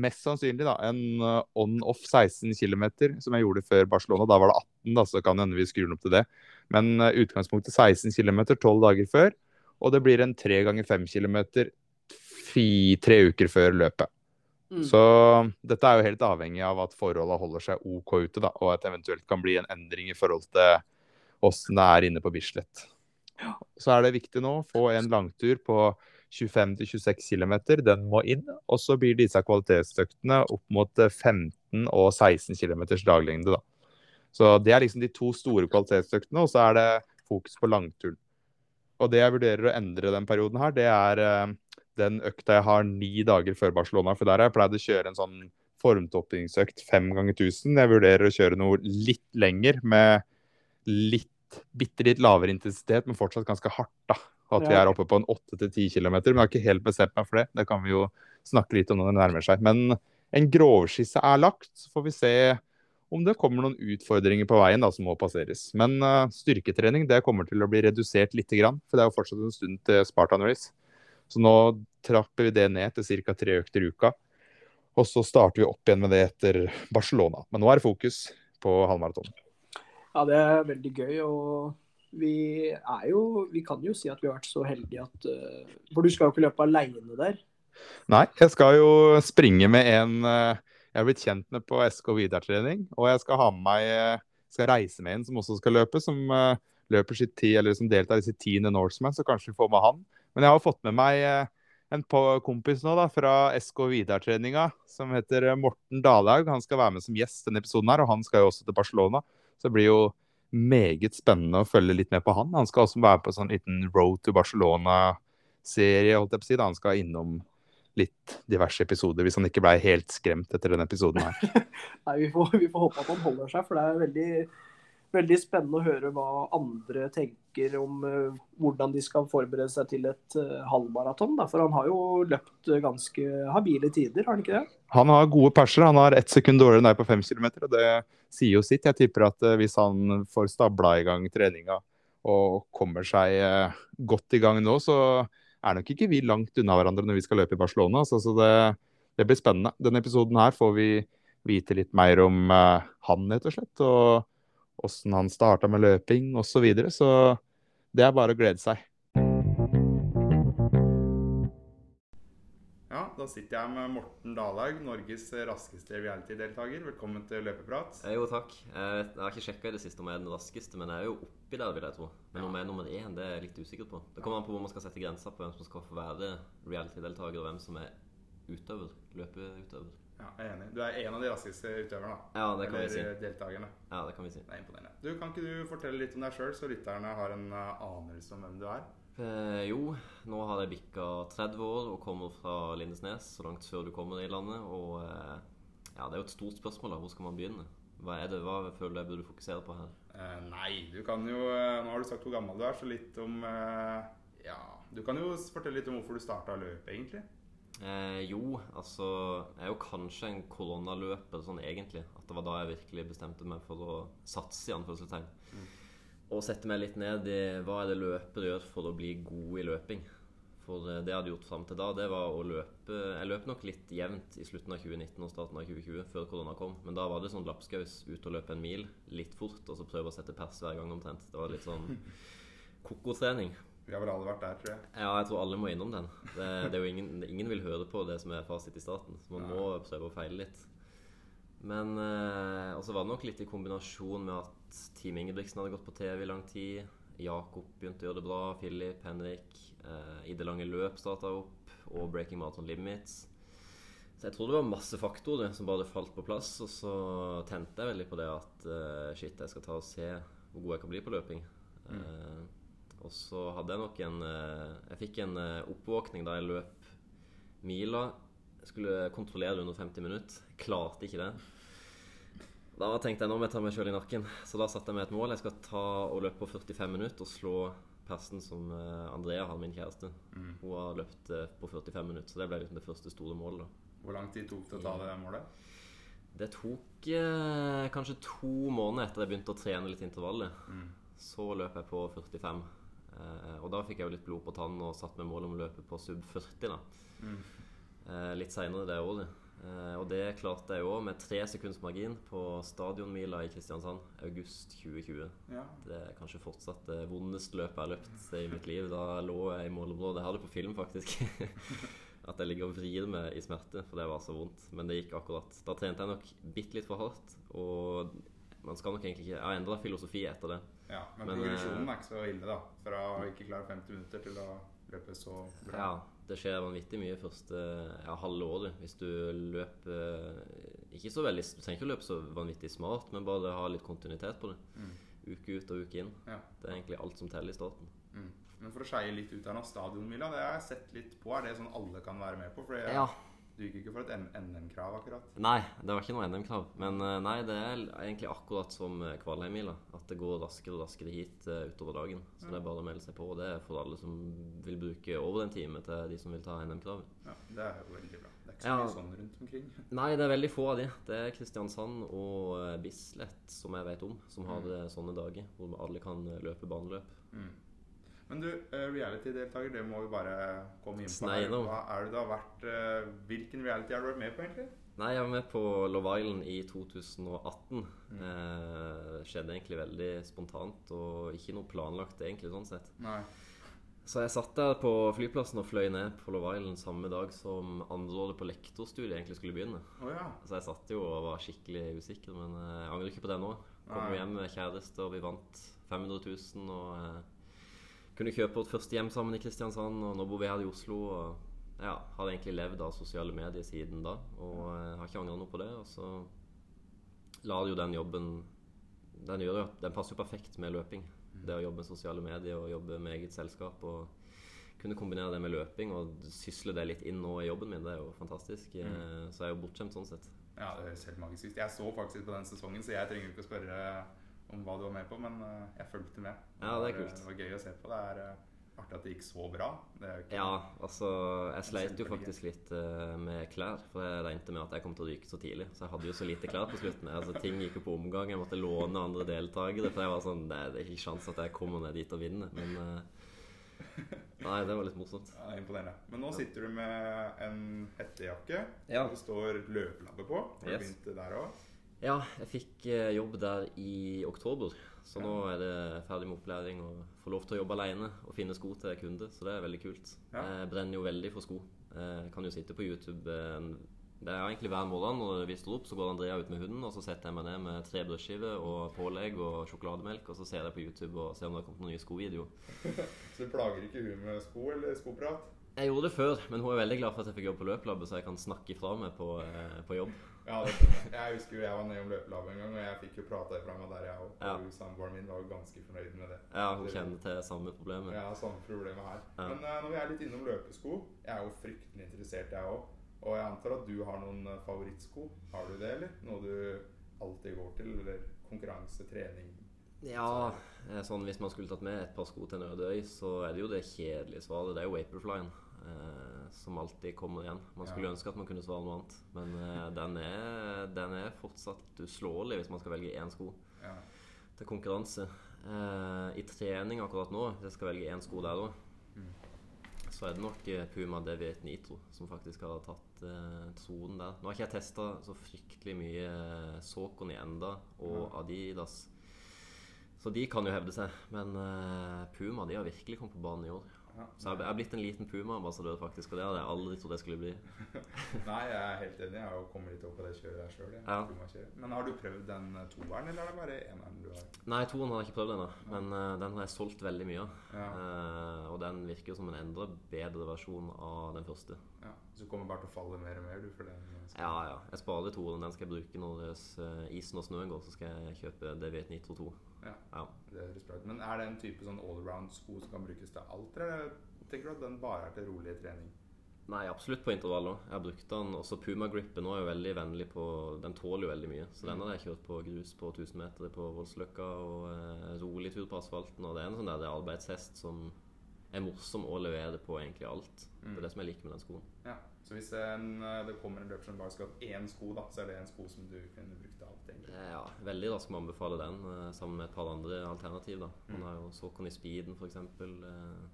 mest sannsynlig da, en eh, on-off 16 km, som jeg gjorde før Barcelona. Da var det 18, da, så kan hende vi skrur den opp til det. Men eh, utgangspunktet 16 km 12 dager før. Og det blir en 3 ganger 5 km tre uker før løpet. Mm. Så dette er jo helt avhengig av at forholdet holder seg OK ute, da, og at det eventuelt kan bli en endring i forhold til åssen det er inne på Bislett. Så er det viktig nå å få en langtur på 25-26 km. Den må inn. Og så blir disse kvalitetsøktene opp mot 15 og 16 km daglengde. Da. Så det er liksom de to store kvalitetsøktene, og så er det fokus på langturen. Og det jeg vurderer å endre den perioden her, det er eh, den økta jeg har ni dager før Barcelona. For der har jeg pleid å kjøre en sånn formtoppingsøkt fem ganger 1000. Jeg vurderer å kjøre noe litt lenger med litt, bitte litt lavere intensitet, men fortsatt ganske hardt. da. At vi er oppe på en 8-10 km. Men jeg har ikke helt bestemt meg for det. Det kan vi jo snakke litt om når det nærmer seg. Men en grovskisse er lagt. Så får vi se om det kommer noen utfordringer på veien da, som må passeres. Men uh, styrketrening det kommer til å bli redusert lite grann. For det er jo fortsatt en stund til Spartan Race. Så nå trapper vi det ned til ca. tre økter i uka. Og så starter vi opp igjen med det etter Barcelona. Men nå er det fokus på halvmaraton. Ja, det er veldig gøy. Og vi er jo Vi kan jo si at vi har vært så heldige at eh, For du skal jo ikke løpe aleine der. Nei, jeg skal jo springe med en eh, jeg har blitt kjent med på SK Vidar-trening. Og jeg skal ha med meg eh, skal reise med en som også skal løpe, som løper sitt ti, eller som deltar i sitt tiende Norseman, så kanskje vi får med han. Men jeg har fått med meg en kompis nå da, fra SK Vidar-treninga som heter Morten Dalhaug. Han skal være med som gjest denne episoden her, og han skal jo også til Barcelona. Så det blir jo meget spennende å følge litt med på han. Han skal også være på en sånn liten Road to Barcelona-serie, holdt jeg på å si. Han skal innom litt diverse episoder, hvis han ikke ble helt skremt etter denne episoden her. [laughs] Nei, vi får, vi får håpe at han holder seg, for det er veldig, veldig spennende å høre hva andre tenker om eh, hvordan de skal forberede seg til et uh, halvmaraton. For han har jo løpt eh, ganske habile tider, har han ikke det? Han har gode perser. Han har ett sekund dårligere enn deg på fem kilometer, og det sier jo sitt. Jeg tipper at eh, hvis han får stabla i gang treninga og kommer seg eh, godt i gang nå, så er nok ikke vi langt unna hverandre når vi skal løpe i Barcelona. Altså, så det, det blir spennende. Denne episoden her får vi vite litt mer om eh, han, rett og slett. Og åssen han starta med løping osv. Så, videre. så det er bare å glede seg. Ja, da sitter jeg med Morten Dalhaug, Norges raskeste reality-deltaker. Velkommen til Løpeprat. Eh, Jo, takk. Jeg, jeg har ikke sjekka i det siste om jeg er den raskeste, men jeg er jo oppi der, vil jeg tro. Men om jeg er nummer én, det er jeg litt usikker på. Det kommer an på hvor man skal sette grensa på hvem som skal få være reality-deltaker, og hvem som er utøver. Løpeutøver. Ja, jeg er enig. Du er en av de raskeste utøverne. Ja, det kan vi si. Eller deltakerne. Ja, det kan vi si. Det er imponerende. Du, Kan ikke du fortelle litt om deg sjøl, så lytterne har en eh, anelse om hvem du er? Eh, jo, nå har jeg bikka 30 år og kommer fra Lindesnes, så langt før du kommer i landet. Og eh, ja, det er jo et stort spørsmål, da. Hvor skal man begynne? Hva er det, hva føler du jeg burde fokusere på her? Eh, nei, du kan jo eh, Nå har du sagt hvor gammel du er, så litt om eh, Ja, du kan jo fortelle litt om hvorfor du starta løpet, egentlig. Eh, jo, altså Jeg er jo kanskje en koronaløper sånn egentlig. At det var da jeg virkelig bestemte meg for å satse, i anførselstegn. Og sette meg litt ned i hva er det løpere gjør for å bli god i løping. For eh, det jeg hadde gjort fram til da, det var å løpe Jeg løp nok litt jevnt i slutten av 2019 og starten av 2020, før korona kom. Men da var det sånn lapskaus ut og løpe en mil litt fort, og så prøve å sette pers hver gang omtrent. Det var litt sånn [laughs] kokostrening. Vi har vel alle vært der, tror jeg. Ja, jeg tror alle må innom den. Det, det er jo ingen, ingen vil høre på det som er fasit i starten, så man må prøve å feile litt. Men eh, også var det nok litt i kombinasjon med at Team Ingebrigtsen hadde gått på TV i lang tid. Jakob begynte å gjøre det bra. Philip, Henrik. Eh, I det lange løp starta opp. Og Breaking Marathon Limits. Så jeg tror det var masse faktorer som bare falt på plass. Og så tente jeg veldig på det at eh, shit, jeg skal ta og se hvor god jeg kan bli på løping. Eh, og så hadde jeg nok en eh, Jeg fikk en eh, oppvåkning da jeg løp mila. Jeg skulle kontrollere under 50 minutter. Klarte ikke det. Da tenkte jeg nå må jeg ta meg sjøl i nakken. Så da satte jeg meg et mål. Jeg skal ta og løpe på 45 minutter og slå persen som eh, Andrea har, min kjæreste. Hun har løpt på 45 minutter, så det ble liksom det første store målet. da. Hvor lang tid tok det å ta det målet? Det tok eh, kanskje to måneder etter jeg begynte å trene litt intervaller. Så løp jeg på 45. Eh, og da fikk jeg jo litt blod på tann og satt med mål om å løpe på sub 40. da. Mm. litt seinere det året. Eh, og det klarte jeg òg, med tre sekunds margin på stadionmila i Kristiansand. August 2020. Ja. Det er kanskje fortsatt det vondeste løpet jeg har løpt i mitt liv. Da lå jeg i målområdet. Jeg har det på film, faktisk. [laughs] At jeg ligger og vrir meg i smerte, for det var så vondt. Men det gikk akkurat. Da trente jeg nok bitte litt for hardt. Og man skal nok egentlig ikke ha endra filosofi etter det. ja. Men, Men, progresjonen eh, er ikke så ille, da. Fra å ikke klare 50 minutter til å løpe så bra. Ja, det skjer vanvittig mye første ja, halve året. Hvis du løper ikke så veldig, Du trenger ikke å løpe så vanvittig smart, men bare ha litt kontinuitet på det. Uke ut og uke inn. Ja. Det er egentlig alt som teller i starten. Mm. Men for å skeie litt ut nå, stadionmila, det har jeg sett litt på. Er det sånn alle kan være med på? Fordi jeg- Ja. Du gikk ikke for et NM-krav, akkurat. Nei, det var ikke noe NM-krav. Men eh, nei, det er egentlig akkurat som eh, At det går raskere og raskere hit eh, utover dagen. Så det er bare å melde seg på. Og det er for alle som vil bruke over en time til de som vil ta NM-kravet. Ja, Det er jo veldig bra. Det er ikke så Ja. mye sånn rundt omkring. [laughs] Nei, det er veldig få av de. Det er Kristiansand og Bislett, som jeg vet om, som har mm. sånne dager hvor alle kan løpe baneløp. Men du, eh, reality-deltaker, det må vi bare komme inn på. Snei Hva er det du har vært eh, Hvilken reality har du vært med på, egentlig? Nei, jeg var med på Love Island i 2018. Eh, skjedde egentlig veldig spontant og ikke noe planlagt, egentlig, sånn sett. Nei. Så jeg satt der på flyplassen og fløy ned på Love Island samme dag som andreåret på lektorstudiet egentlig skulle begynne. Oh, ja. Så jeg satt jo og var skikkelig usikker, men eh, jeg angrer ikke på det nå. Kom Nei. hjem med kjæreste, og vi vant 500 000 og kunne kjøpe vårt første hjem sammen i Kristiansand, og nå bor vi her i Oslo. og ja, Har egentlig levd av sosiale medier siden da, og jeg har ikke angra noe på det. Og så lar jo den jobben den, gjør den passer jo perfekt med løping. Det å jobbe med sosiale medier og jobbe med eget selskap. og kunne kombinere det med løping og sysle det litt inn nå i jobben min, det er jo fantastisk. Mm. Så jeg er jo bortskjemt sånn sett. ja, det høres helt magisk ut. Jeg så faktisk på den sesongen, så jeg trenger ikke å spørre om hva du var med på, men eh, jeg fulgte med. Ja, det er kult. Det var gøy å se på. Det er eh, artig at det gikk så bra. Ja, altså Jeg sleit jo faktisk litt uh, med klær. For jeg regnet med at jeg kom til å ryke så tidlig. Så jeg hadde jo så lite klær på slutten. Altså Ting gikk jo på omgang. Jeg måtte låne andre deltakere. For jeg var sånn Det, det er ikke sjans at jeg kommer ned dit og vinner. Men uh, Nei, det var litt morsomt. Ja, er imponerende. Men nå sitter du med en hettejakke. Ja. Det står løpelabbe på. Har du Yes. begynt der òg? Ja, jeg fikk eh, jobb der i oktober. Så nå er det ferdig med opplæring og får lov til å jobbe alene og finne sko til kunde. Så det er veldig kult. Ja. Jeg brenner jo veldig for sko. Jeg kan jo sitte på YouTube eh, Det er egentlig hver morgen når vi står opp, så går Andrea ut med hunden, og så setter jeg meg ned med tre brødskiver og pålegg og sjokolademelk, og så ser jeg på YouTube og ser om det har kommet noen nye skovideoer. [laughs] Så du plager ikke hun med sko eller skoprat? Jeg gjorde det før, men hun er veldig glad for at jeg fikk jobb på Løplabbet, så jeg kan snakke ifra meg på, eh, på jobb. Ja, det skjønner jeg. Jeg husker jo jeg var nede om løpelabbet en gang, og jeg fikk jo prata ifra meg der, jeg òg. Ja. Og Samboeren min var jo ganske fornøyd med det. Ja, hun kjenner til samme problemet. Ja, samme problemet her. Ja. Men uh, når vi er litt innom løpesko Jeg er jo fryktelig interessert, jeg òg. Og jeg antar at du har noen eh, favorittsko. Har du det, eller? Noe du alltid går til? Eller konkurranse, trening? Ja, eh, sånn hvis man skulle tatt med et par sko til Nødøy, så er det jo det kjedelige svaret. Det er jo Vaporflyen. Eh, som alltid kommer igjen. Man skulle ønske at man kunne svare noe annet. Men uh, den, er, den er fortsatt uslåelig hvis man skal velge én sko Ja. til konkurranse. Uh, I trening akkurat nå, hvis jeg skal velge én sko der òg, Mm. så er det nok eh, Puma Deviate Nitro som faktisk har tatt uh, tronen der. Nå har ikke jeg testa så fryktelig mye Saucony enda, og Adidas. Så de kan jo hevde seg. Men uh, Puma de har virkelig kommet på banen i år. Ja. Så jeg er blitt en liten Puma-ambassadør, faktisk. Og det hadde jeg aldri trodd jeg skulle bli. [laughs] Nei, jeg er helt enig. Jeg har jo kommet litt opp på det kjøret der sjøl. Ja. Men har du prøvd den eh, toeren, eller er det bare eneren du har? Nei, toeren har jeg ikke prøvd ennå, men uh, den har jeg solgt veldig mye av. Ja. Uh, og den virker jo som en enda bedre versjon av den første. ja. Så du kommer bare til å falle mer og mer, du, for den Ja, ja. Jeg sparer toeren. Den skal jeg bruke når isen og snøen går. Så skal jeg kjøpe Deviate Nitro 2. Ja. Ja. Det høres bra ut. Men er det en type sånn allround-sko som kan brukes til alt, eller tenker du at den bare er til rolig trening? Nei, absolutt på intervall òg. Jeg har brukt den. Også Puma Gripen nå er jo veldig vennlig på Den tåler jo veldig mye. Så den hadde jeg kjørt på grus på 1000 meter på Voldsløkka og eh, rolig tur på asfalten. Og det er en sånn der arbeidshest som er morsom å levere på egentlig alt. Det er det som jeg liker med den skoen. Ja. Så hvis en, eh, det kommer en løper som bare skal ha én sko, da, så er det en sko som du kunne brukt til alt, egentlig? Ja, veldig raskt med å anbefale den, eh, sammen med et par andre alternativ. da Man Mm. har jo Saucony Speeden, for eksempel, eh,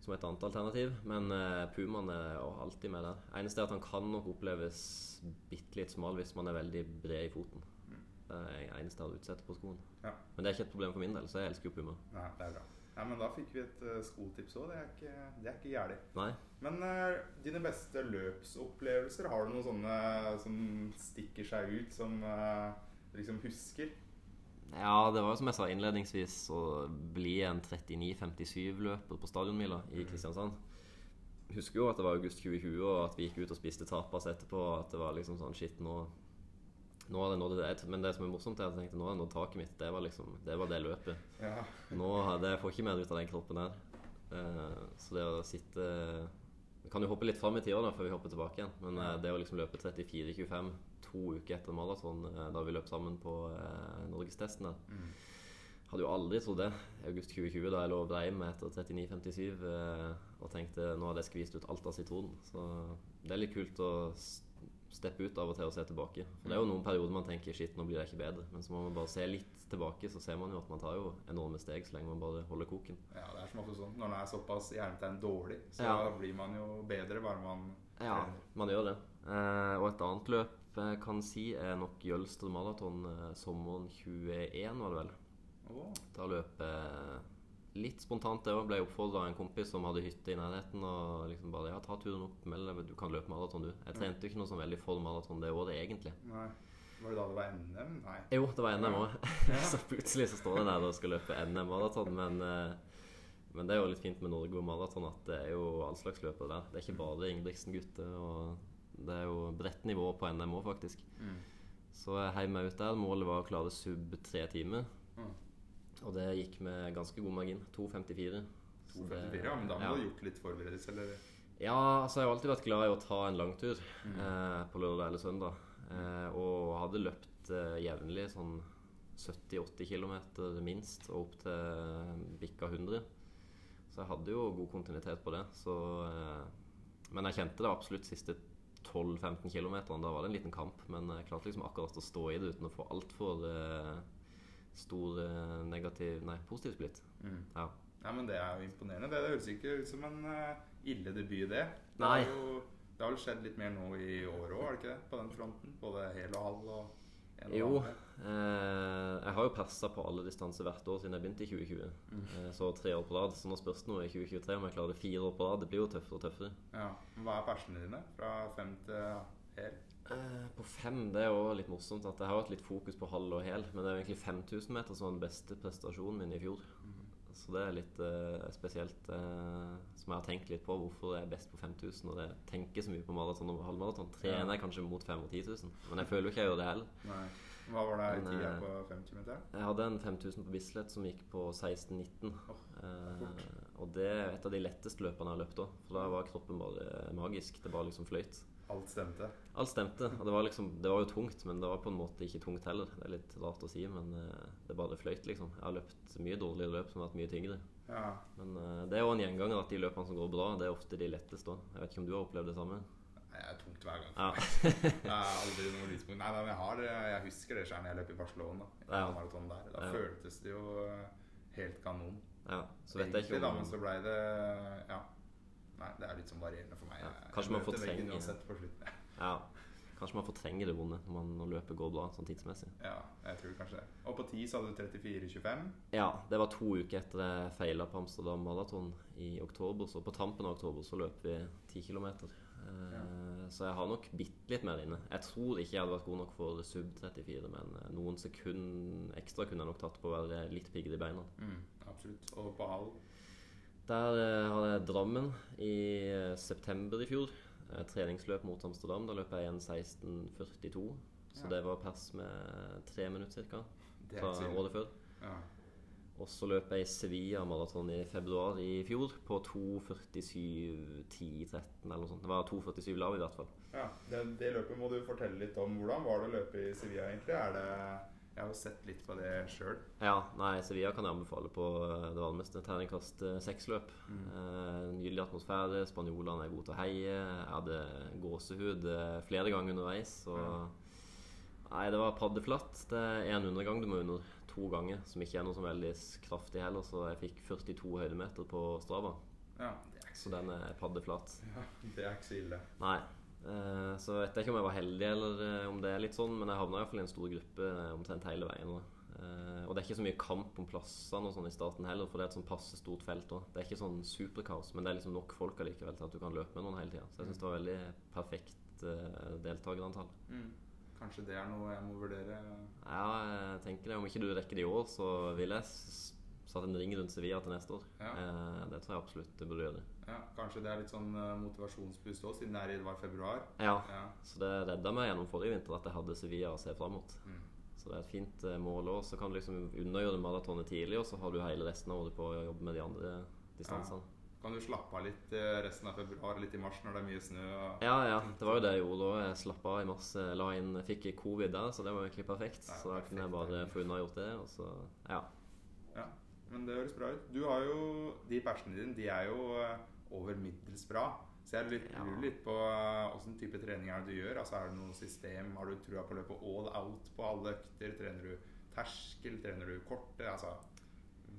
som et annet alternativ. Men eh, Pumaen er jo alltid med der. Eneste er at han kan nok oppleves bitte litt smal hvis man er veldig bred i foten. Er det eneste jeg hadde utsatt på skoen. Mm. Ja. Men det er ikke et problem for min del, så jeg elsker jo Puma. Nei, det er bra. Ja, men da fikk vi et uh, skotips òg. Det er ikke, det er ikke gærent. Nei. Men uh, dine beste løpsopplevelser, har du noen sånne som stikker seg ut, som uh, liksom husker? Ja, det var jo som jeg sa innledningsvis å bli en 39-57-løper på stadionmila i Kristiansand. Husker jo at det var august 2020, og at vi gikk ut og spiste tapas etterpå. At det var liksom sånn Shit, nå, nå har jeg nådd det. Men det som er morsomt, er at jeg tenkte nå har jeg nådd taket mitt. Det var liksom Det var det løpet. Ja. Nå hadde jeg får ikke mer ut av den kroppen her. Uh, så det å sitte Vi kan jo hoppe litt fram i tida da, før vi hopper tilbake igjen. Men uh, det å liksom løpe 34-25 to uker etter maraton, uh, da vi løp sammen på uh, norgestesten der Mm. Hadde jo aldri trodd det i august 2020, da jeg lå og vrei meg etter 39,57 eh, og tenkte nå hadde jeg skvist ut alt av sitronen. Så det er litt kult å steppe ut av og til og se tilbake. For det er jo noen perioder man tenker shit, nå blir det ikke bedre. Men så må man bare se litt tilbake, så ser man jo at man tar jo enorme steg så lenge man bare holder koken. ja, det er som ofte sånn. Når man er såpass hjernetegn dårlig, så Ja. blir man jo bedre bare man Ja, man gjør det. Eh, og et annet løp jeg kan si er nok Jølster maraton eh, sommeren 21, var det vel. Oh. Da løp jeg litt spontant det òg. Ble oppfordra av en kompis som hadde hytte i nærheten. Og liksom bare Ja, ta turen opp, meld deg, du kan løpe maraton, du. Jeg trente jo ikke noe sånn veldig for maraton det året, egentlig. Nei. Var det da det var NM? Nei. Jo, det var NM òg. [laughs] så plutselig så står jeg der og skal løpe NM-maraton. Men, eh, men det er jo litt fint med Norge og maraton at det er jo all slags løpere der. Det er ikke bare Ingebrigtsen-gutter. Og det er jo bredt nivå på NM òg, faktisk. Mm. Så jeg heiv meg ut der. Målet var å klare sub tre timer. Mm. Og det gikk med ganske god margin. 2.54. 2,54, ja, men da må ja. du ha gjort litt forberedelse, eller? Ja, altså jeg har alltid vært glad i å ta en langtur Mm. eh, på lørdag eller søndag. Eh, og hadde løpt eh, jevnlig sånn 70-80 km minst, og opp til eh, bikka 100. Så jeg hadde jo god kontinuitet på det. Så, eh, men jeg kjente det absolutt siste 12-15 km. Da var det en liten kamp. Men jeg klarte liksom akkurat å stå i det uten å få altfor eh, stor eh, negativ Nei, positiv splitt. Mm. Ja. Ja, men Det er jo imponerende. Det, det høres ikke ut som en eh, ille debut, det. Det, Nei. har jo, det har vel skjedd litt mer nå i år òg, har det ikke det? På den fronten? Både hel og halv og en og Jo. Eh, jeg har jo persa på alle distanser hvert år siden jeg begynte i 2020. Mm. Eh, så tre år på rad. Så nå spørs det noe i 2023 om jeg klarer det fire år på rad. Det blir jo tøffere og tøffere. Ja. Men Hva er persene dine? Fra fem til hel? Eh, på fem det er jo litt morsomt at jeg har hatt litt fokus på halv og hel. Men det er jo egentlig 5000 meter som var den beste prestasjonen min i fjor. Så det er litt uh, spesielt. uh, som jeg har tenkt litt på hvorfor jeg er best på 5000 når jeg tenker så mye på maraton og halvmaraton. Trener jeg kanskje mot 5 og 10 000, men jeg føler jo ikke jeg gjør det heller. Nei. Hva var det i tida på 50 meter? Jeg hadde en 5000 på Bislett som gikk på 16-19. uh, og det er et av de letteste løpene jeg har løpt òg. For da var kroppen bare magisk. Det bare liksom fløyt. Alt stemte. Alt stemte. Og det var liksom Det var jo tungt, men det var på en måte ikke tungt heller. Det er litt rart å si, men eh, det bare fløyt, liksom. Jeg har løpt mye dårligere løp som har vært mye tyngre. Ja. Men eh, det er jo en gjenganger at de løpene som går bra, det er ofte de letteste òg. Jeg vet ikke om du har opplevd det samme? Det er tungt hver gang. Ja. [laughs] Det er aldri noe lyspunkt. Nei, men jeg, har, jeg husker det selv når jeg løp i Barcelona. I Ja. maraton der. Da Ja. føltes det jo eh, helt kanon. ja. Så vet jeg Egentlig, om... da, men så ble det Ja. Nei, det er litt sånn varierende for meg. Ja, kanskje man fortrenger- uansett. Ja. Kanskje man fortrenger det vonde når, man, når løpet går bra sånn tidsmessig. Ja, jeg tror kanskje det. Og på 10 så hadde du 34,25. Ja, det var to uker etter jeg feila på Amsterdam Marathon i oktober. Så på tampen av oktober så løp vi 10 km. Eh, Så jeg har nok bitte litt mer inne. Jeg tror ikke jeg hadde vært god nok for sub 34, men eh, noen sekund ekstra kunne jeg nok tatt på å være litt piggere i beina. Mm, absolutt. Og på halv. Der eh, hadde jeg Drammen i eh, september i fjor. Eh, treningsløp mot Amsterdam. Da løp jeg 1.16,42. Så Ja. det var pers med tre minutter ca. Fra året før. Ja. Og så løp jeg Sevilla maraton i februar i fjor på 2.47,10-13 eller noe sånt. Det var 2.47 lav i hvert fall. Ja, det, det løpet må du fortelle litt om. Hvordan var det å løpe i Sevilla egentlig? Er det Jeg har jo sett litt på det sjøl. Ja, nei, Sevilla kan jeg anbefale på eh, det varmeste. Terningkast eh, seks-løp. Eh, nydelig atmosfære. Spanjolene er gode til å heie. Jeg hadde gåsehud eh, flere ganger underveis. Og Nei, det var paddeflatt. Det er en undergang du må under to ganger, som ikke er noe så veldig kraftig heller. Så jeg fikk 42 høydemeter på Strava. Ja, det er ikke Så den er paddeflat. Ja, det er ikke så ille. Nei. Eh, så vet jeg ikke om jeg var heldig, eller eh, om det er litt sånn, men jeg havna iallfall i en stor gruppe eh, omtrent hele veien. Eh, og det er ikke så mye kamp om plassene og sånn i starten heller, for det er et sånn passe stort felt òg. Det er ikke sånn superkaos, men det er liksom nok folk allikevel til at du kan løpe med noen hele tida. Så jeg syns det var veldig perfekt uh, deltakerantall. Mm. Kanskje det er noe jeg må vurdere. Ja, jeg tenker det. Om ikke du rekker det i år, så vil jeg satt en ring rundt Sevilla til neste år. Ja. Eh, det tror jeg absolutt du burde gjøre. Ja, Kanskje det er litt sånn motivasjonspust òg, siden det, er, i- var februar. Ja, Ja. Så det redda meg gjennom forrige vinter at jeg hadde Sevilla å se fram mot. Mm. Så det er et fint eh, mål òg. Så kan du liksom undergjøre maratonet tidlig, og så har du hele resten av året på å jobbe med de andre distansene. Kan du slappe av litt eh, resten av februar, litt i mars når det er mye snø? Ja, ja. Det var jo det jeg gjorde da. Jeg slappa av i mars. La inn, fikk covid der, så det var egentlig perfekt. Så da kunne jeg bare få unnagjort det, og så Ja. Ja, men det høres bra ut. Du har jo De persene dine, de er jo eh, over middels bra. Så jeg lurer Ja. litt på eh, åssen type trening er det du gjør. Altså Er det noe system? Har du trua på å løpe all out på alle økter? Trener du terskel? Trener du korte? Altså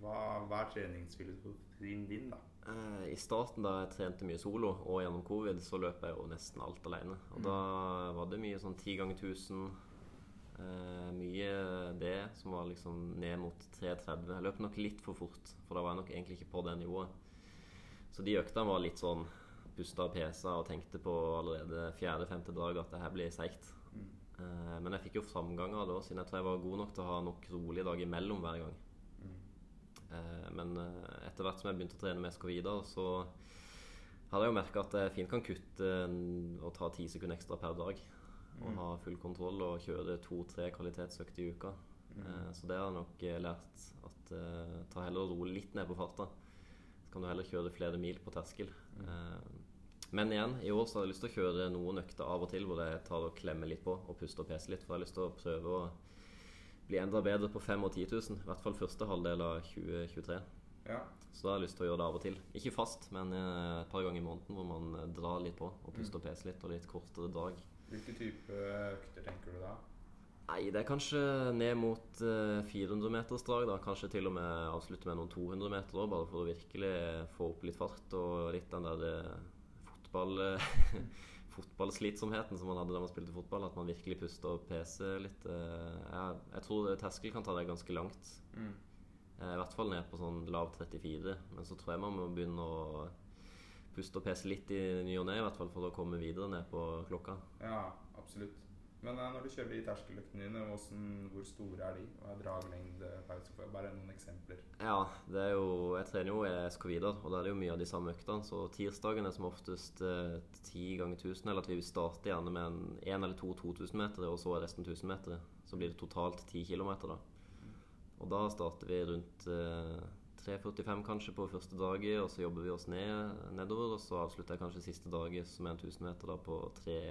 hva, hva er treningsfilosofien din, da? Eh, I starten da jeg trente mye solo, og gjennom covid, så løp jeg jo nesten alt alene. Og da var det mye sånn ti ganger 1000. Eh, mye det som var liksom ned mot 3.30. Jeg løp nok litt for fort, for da var jeg nok egentlig ikke på det nivået. Så de øktene var litt sånn pusta og pesa og tenkte på allerede fjerde-femte dag at det her blir seigt. Eh, men jeg fikk jo framganger da, siden jeg tror jeg var god nok til å ha nok rolige dager imellom hver gang. Eh, Men eh, etter hvert som jeg begynte å trene med SK Vidar, så hadde jeg jo merka at jeg fint kan kutte og ta ti sekunder ekstra per dag. Og ha full kontroll og kjøre to-tre kvalitetsøkter i uka. Eh, Så det har jeg nok lært. At ta heller og roe litt ned på farta. Kan du heller kjøre flere mil på terskel. Mm. Men igjen, i år så har jeg lyst til å kjøre noen økter av og til hvor jeg tar og klemmer litt på og puster og peser litt. For jeg har lyst til å prøve å bli enda bedre på 5 og 10 000. I hvert fall første halvdel av 2023. Ja. Så da har jeg lyst til å gjøre det av og til. Ikke fast, men eh, et par ganger i måneden hvor man eh, drar litt på og puster og peser litt, og litt kortere drag. Hvilke type økter tenker du da? Nei, det er kanskje ned mot eh, 400-metersdrag. da Kanskje til og med avslutte med noen 200 meter også, bare for å virkelig få opp litt fart og litt den der eh, fotball [laughs] fotballslitsomheten som man hadde da man spilte fotball. At man virkelig puster og peser litt. eh, jeg, jeg tror terskel kan ta deg ganske langt. Mm. Eh, I hvert fall ned på sånn lav 34. Men så tror jeg man må begynne å puste og pese litt i ny og ne, i hvert fall for å komme videre ned på klokka. Ja, absolutt. Men eh, når du kjører de terskeløktene dine, hvor store er de? Hva er draglengde? Bare noen eksempler. Ja, det er jo Jeg trener jo i SK Vidar, og da er det jo mye av de samme øktene. Så tirsdagen er som oftest eh, 10 ganger 1000, eller at vi vil starte gjerne med en, en eller to 2000 meter, og så er resten 1000 meter. Så blir det totalt 10 km, da. Og da starter vi rundt eh, 3.45 kanskje på første dagen, og så jobber vi oss ned, nedover. Og så avslutter jeg kanskje siste dagen, som er en 1000 meter, da på 3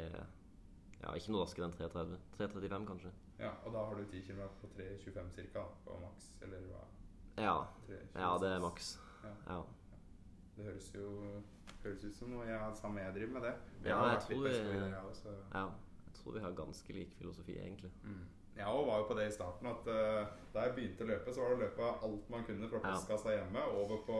Ja, ikke noe raskere enn 3.30. 3.35 kanskje. Ja, Og da har du 10 km på 3,25 ca. på maks, eller hva? Ja, ja det er maks. Ja. Ja. Det høres jo høres ut som noe jeg har samme jeg driver med det. Ja, jeg tror vi- også, ja. Jeg tror vi har ganske lik filosofi, egentlig. Mm. Jeg òg var jo på det i starten at uh, da jeg begynte å løpe, så var det å løpe alt man kunne fra postkassa hjemme over på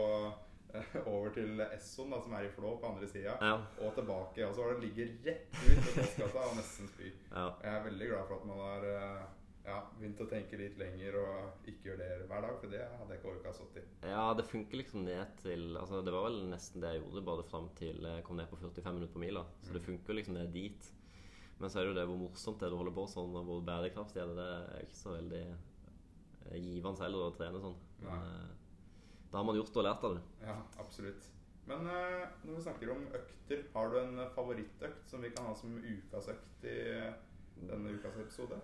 [laughs] over til Esson, da, som er i Flå på andre sida, Ja. og tilbake. Og så var det å ligge rett ut på postkassa og nesten spy. ja. Jeg er veldig glad for at man har eh, ja, begynt å tenke litt lenger og ikke gjør det hver dag, for det hadde jeg ikke orka stått i. Ja, det funker liksom ned til altså Det var vel nesten det jeg gjorde, bare fram til jeg kom ned på 45 minutter på mila. Så det funker liksom ned dit. Men så er det jo det hvor morsomt det er å holde på sånn, og hvor bærekraftig er det. Det er ikke så veldig eh, givende heller å trene sånn. Men eh, da har man gjort og lært av det. Ja, absolutt. Men eh, når vi snakker om økter, har du en favorittøkt som vi kan ha som ukas økt i denne ukas episode?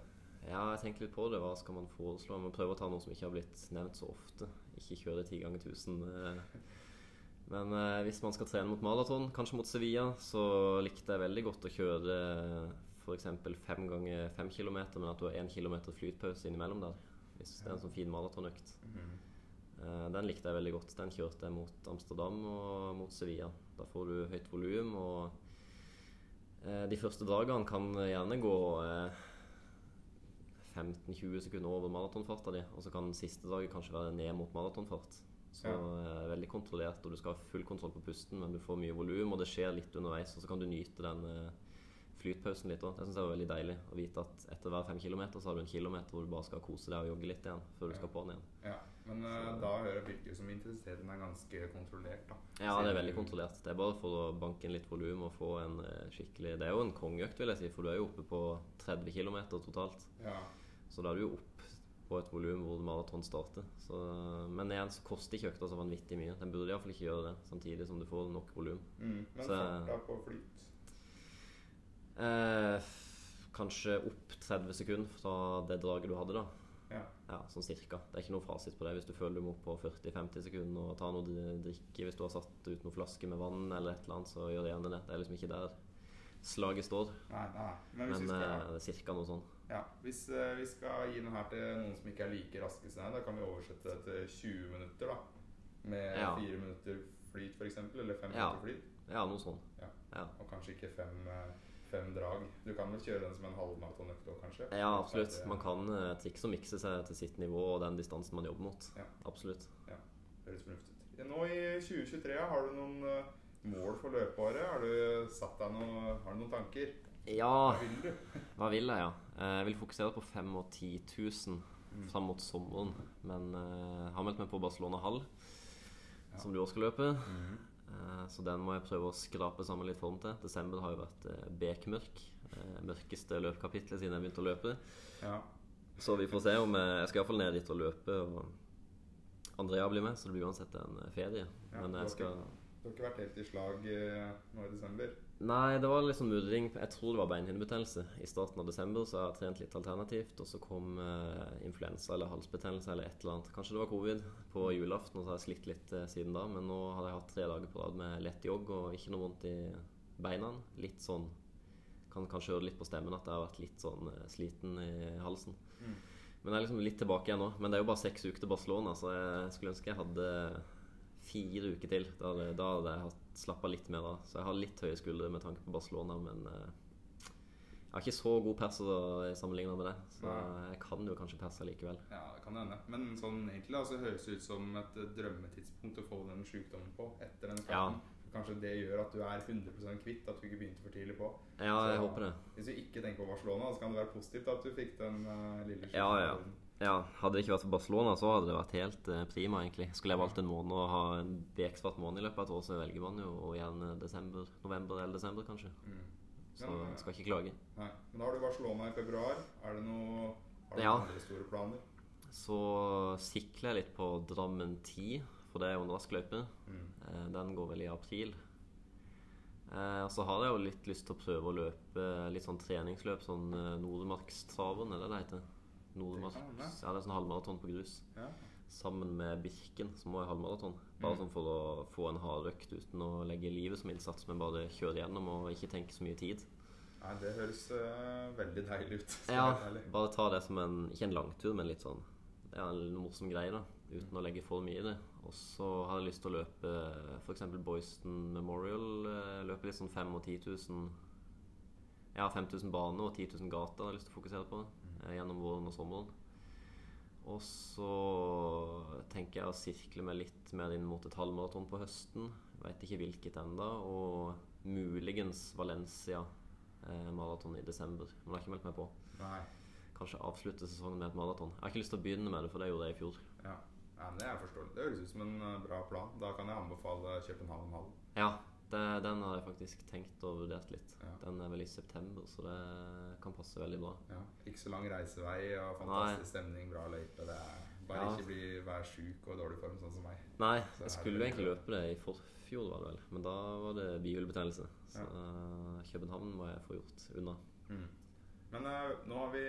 Ja, jeg tenker litt på det. Hva skal man foreslå? Man prøver å ta noe som ikke har blitt nevnt så ofte. Ikke kjøre ti ganger 1000. eh. Men eh, hvis man skal trene mot maraton, kanskje mot Sevilla, så likte jeg veldig godt å kjøre f.eks. fem ganger fem kilometer, men at du har én kilometer flytpause innimellom der. Hvis det er en sånn fin maratonøkt. Eh, Den likte jeg veldig godt. Den kjørte jeg mot Amsterdam og mot Sevilla. Da får du høyt volum, og eh, de første dagene kan gjerne gå eh, 15-20 sekunder over maratonfarta di, og så kan siste draget kanskje være ned mot maratonfart. Så ja. veldig kontrollert, og du skal ha full kontroll på pusten, men du får mye volum, og det skjer litt underveis, og så kan du nyte den eh, flytpausen litt òg. Det syns jeg var veldig deilig å vite at etter hver fem kilometer så har du en kilometer hvor du bare skal kose deg og jogge litt igjen før du Ja. skal på'n igjen. Ja, men eh, da hører virker som intensiteten er ganske kontrollert, da. Ja, det er veldig kontrollert. Det er bare for å banke inn litt volum og få en eh, skikkelig Det er jo en kongeøkt, vil jeg si, for du er jo oppe på 30 km totalt. Ja, Så da er du jo opp på et volum hvor maraton starter. Så, men igjen så koster ikke økta så vanvittig mye. Den burde iallfall ikke gjøre det, samtidig som du får nok volum. mm. Men Så- farta på flyt Eh, kanskje opp 30 sekunder fra det draget du hadde, da. Ja. Ja, sånn cirka. Det er ikke noe fasit på det. Hvis du føler du må opp på 40-50 sekunder og ta noe dri- drikke hvis du har satt ut noen flaske med vann eller et eller annet, så gjør gjerne det. Det er liksom ikke der slaget står. Nei, nei. Men eh, det er cirka noe sånn. ja, hvis eh, vi skal gi noe her til noen som ikke er like raske som deg, da kan vi oversette det til 20 minutter, da. Med Ja. 4 minutter flyt, f.eks. Eller 5 Ja. minutter flyt. Ja, noe sånn. Ja. Ja. Og kanskje ikke 5 eh, fem drag. Du kan vel kjøre den som en halvmaratonøkt òg, kanskje? Ja, absolutt. Man kan uh, trikse og mikse seg til sitt nivå og den distansen man jobber mot. Ja. Absolutt. Høres fornuftig ut. Nå i 2023, har du noen uh, mål for løpeåret? Har du satt deg noe, har du noen tanker? Ja, Hva vil du? hva vil jeg, ja? Eh, Jeg vil fokusere på 5 og 10 000 Mm. fram mot sommeren. Men uh, har meldt meg på Barcelona Hall, Ja. som du også skal løpe. Eh, Så den må jeg prøve å skrape sammen litt form til. Desember har jo vært eh, bekmørk. eh, Mørkeste løpkapitlet siden jeg begynte å løpe. Ja. Så vi får se om jeg, skal iallfall ned dit og løpe. Og Andrea blir med, så det blir uansett en eh, ferie. Ja, Men jeg skal Du har ikke vært helt i slag eh, nå i desember? Nei, det var litt sånn mudring. Jeg tror det var beinhinnebetennelse. I starten av desember så har jeg trent litt alternativt, og så kom eh, influensa eller halsbetennelse eller et eller annet. Kanskje det var covid på julaften, og så har jeg slitt litt eh, siden da. Men nå hadde jeg hatt tre dager på rad med lett jogg og ikke noe vondt i beina. Litt sånn Kan kanskje høre litt på stemmen at jeg har vært litt sånn eh, sliten i halsen. Mm. Men jeg er liksom litt tilbake igjen nå. Men det er jo bare seks uker til Barcelona, så jeg skulle ønske jeg hadde fire uker til. Da hadde, da hadde jeg slappa litt mer av. Så jeg har litt høye skuldre med tanke på Barcelona, men eh, jeg har ikke så god pers sammenligna med det. Så jeg kan jo kanskje perse likevel. Ja, det kan hende. Men sånn egentlig da, så høres det ut som et drømmetidspunkt å få den sykdommen på etter den starten. Kanskje det gjør at du er 100% kvitt, at du ikke begynte for tidlig på. Ja, jeg Så- håper det. Hvis du ikke tenker på Barcelona, så kan det være positivt at du fikk den uh, lille Ja, ja. Ja, Hadde det ikke vært for Barcelona, så hadde det vært helt eh, prima, egentlig. Skulle jeg valgt en måned og ha en beksvart måned i løpet av et år, så velger man jo gjerne desember, november eller desember, kanskje. Mm. Så Ja, jeg skal ikke klage. Nei. Men da har du Barcelona i februar. Er det noe Har du Ja. andre store planer? Så sikler jeg litt på Drammen 10, for det er jo en rask løype. Mm. Eh, Den går vel i april. Eh, Og så har jeg jo litt lyst til å prøve å løpe litt sånn treningsløp, sånn eh, Nordmarkstraven, er det det heter? Nordmarks, Det ja, det er sånn halvmaraton på grus. Ja. Sammen med Birken, som også er halvmaraton. Bare Mm. sånn for å få en hardøkt uten å legge livet som innsats, men bare kjøre gjennom og ikke tenke så mye tid. Nei, det høres uh, veldig deilig ut. [laughs] Ja, bare ta det som en Ikke en langtur, men litt sånn ja, en morsom greie, da. Uten å legge for mye i det. Og så har jeg lyst til å løpe f.eks. Boyston Memorial. eh, Løpe litt sånn 5000 og 10 000 Ja, 5000 baner og 10 000 gater har jeg lyst til å fokusere på gjennom våren og sommeren. Og så tenker jeg å sirkle meg litt mer inn mot et halvmaraton på høsten. Veit ikke hvilket enda Og muligens Valencia eh, maraton i desember. Men det har ikke meldt meg på Nei. kanskje avslutte sesongen med et maraton. Jeg har ikke lyst til å begynne med det, for det gjorde jeg i fjor. Ja. ja, men Det er forståelig. Det høres ut som en eh, bra plan. Da kan jeg anbefale København Hall. Ja, det, den har jeg faktisk tenkt og vurdert litt. Ja. Den er vel i september, så det kan passe veldig bra. Ja. Ikke så lang reisevei og fantastisk stemning, bra løype. Det er bare Ja. ikke bli, vær sjuk og i dårlig form, sånn som meg. Nei, Så jeg skulle jo egentlig løpe det i forfjor, var det vel. Men da var det bihulebetennelse. Så uh, København må jeg få gjort unna. Mm. Men uh, nå har vi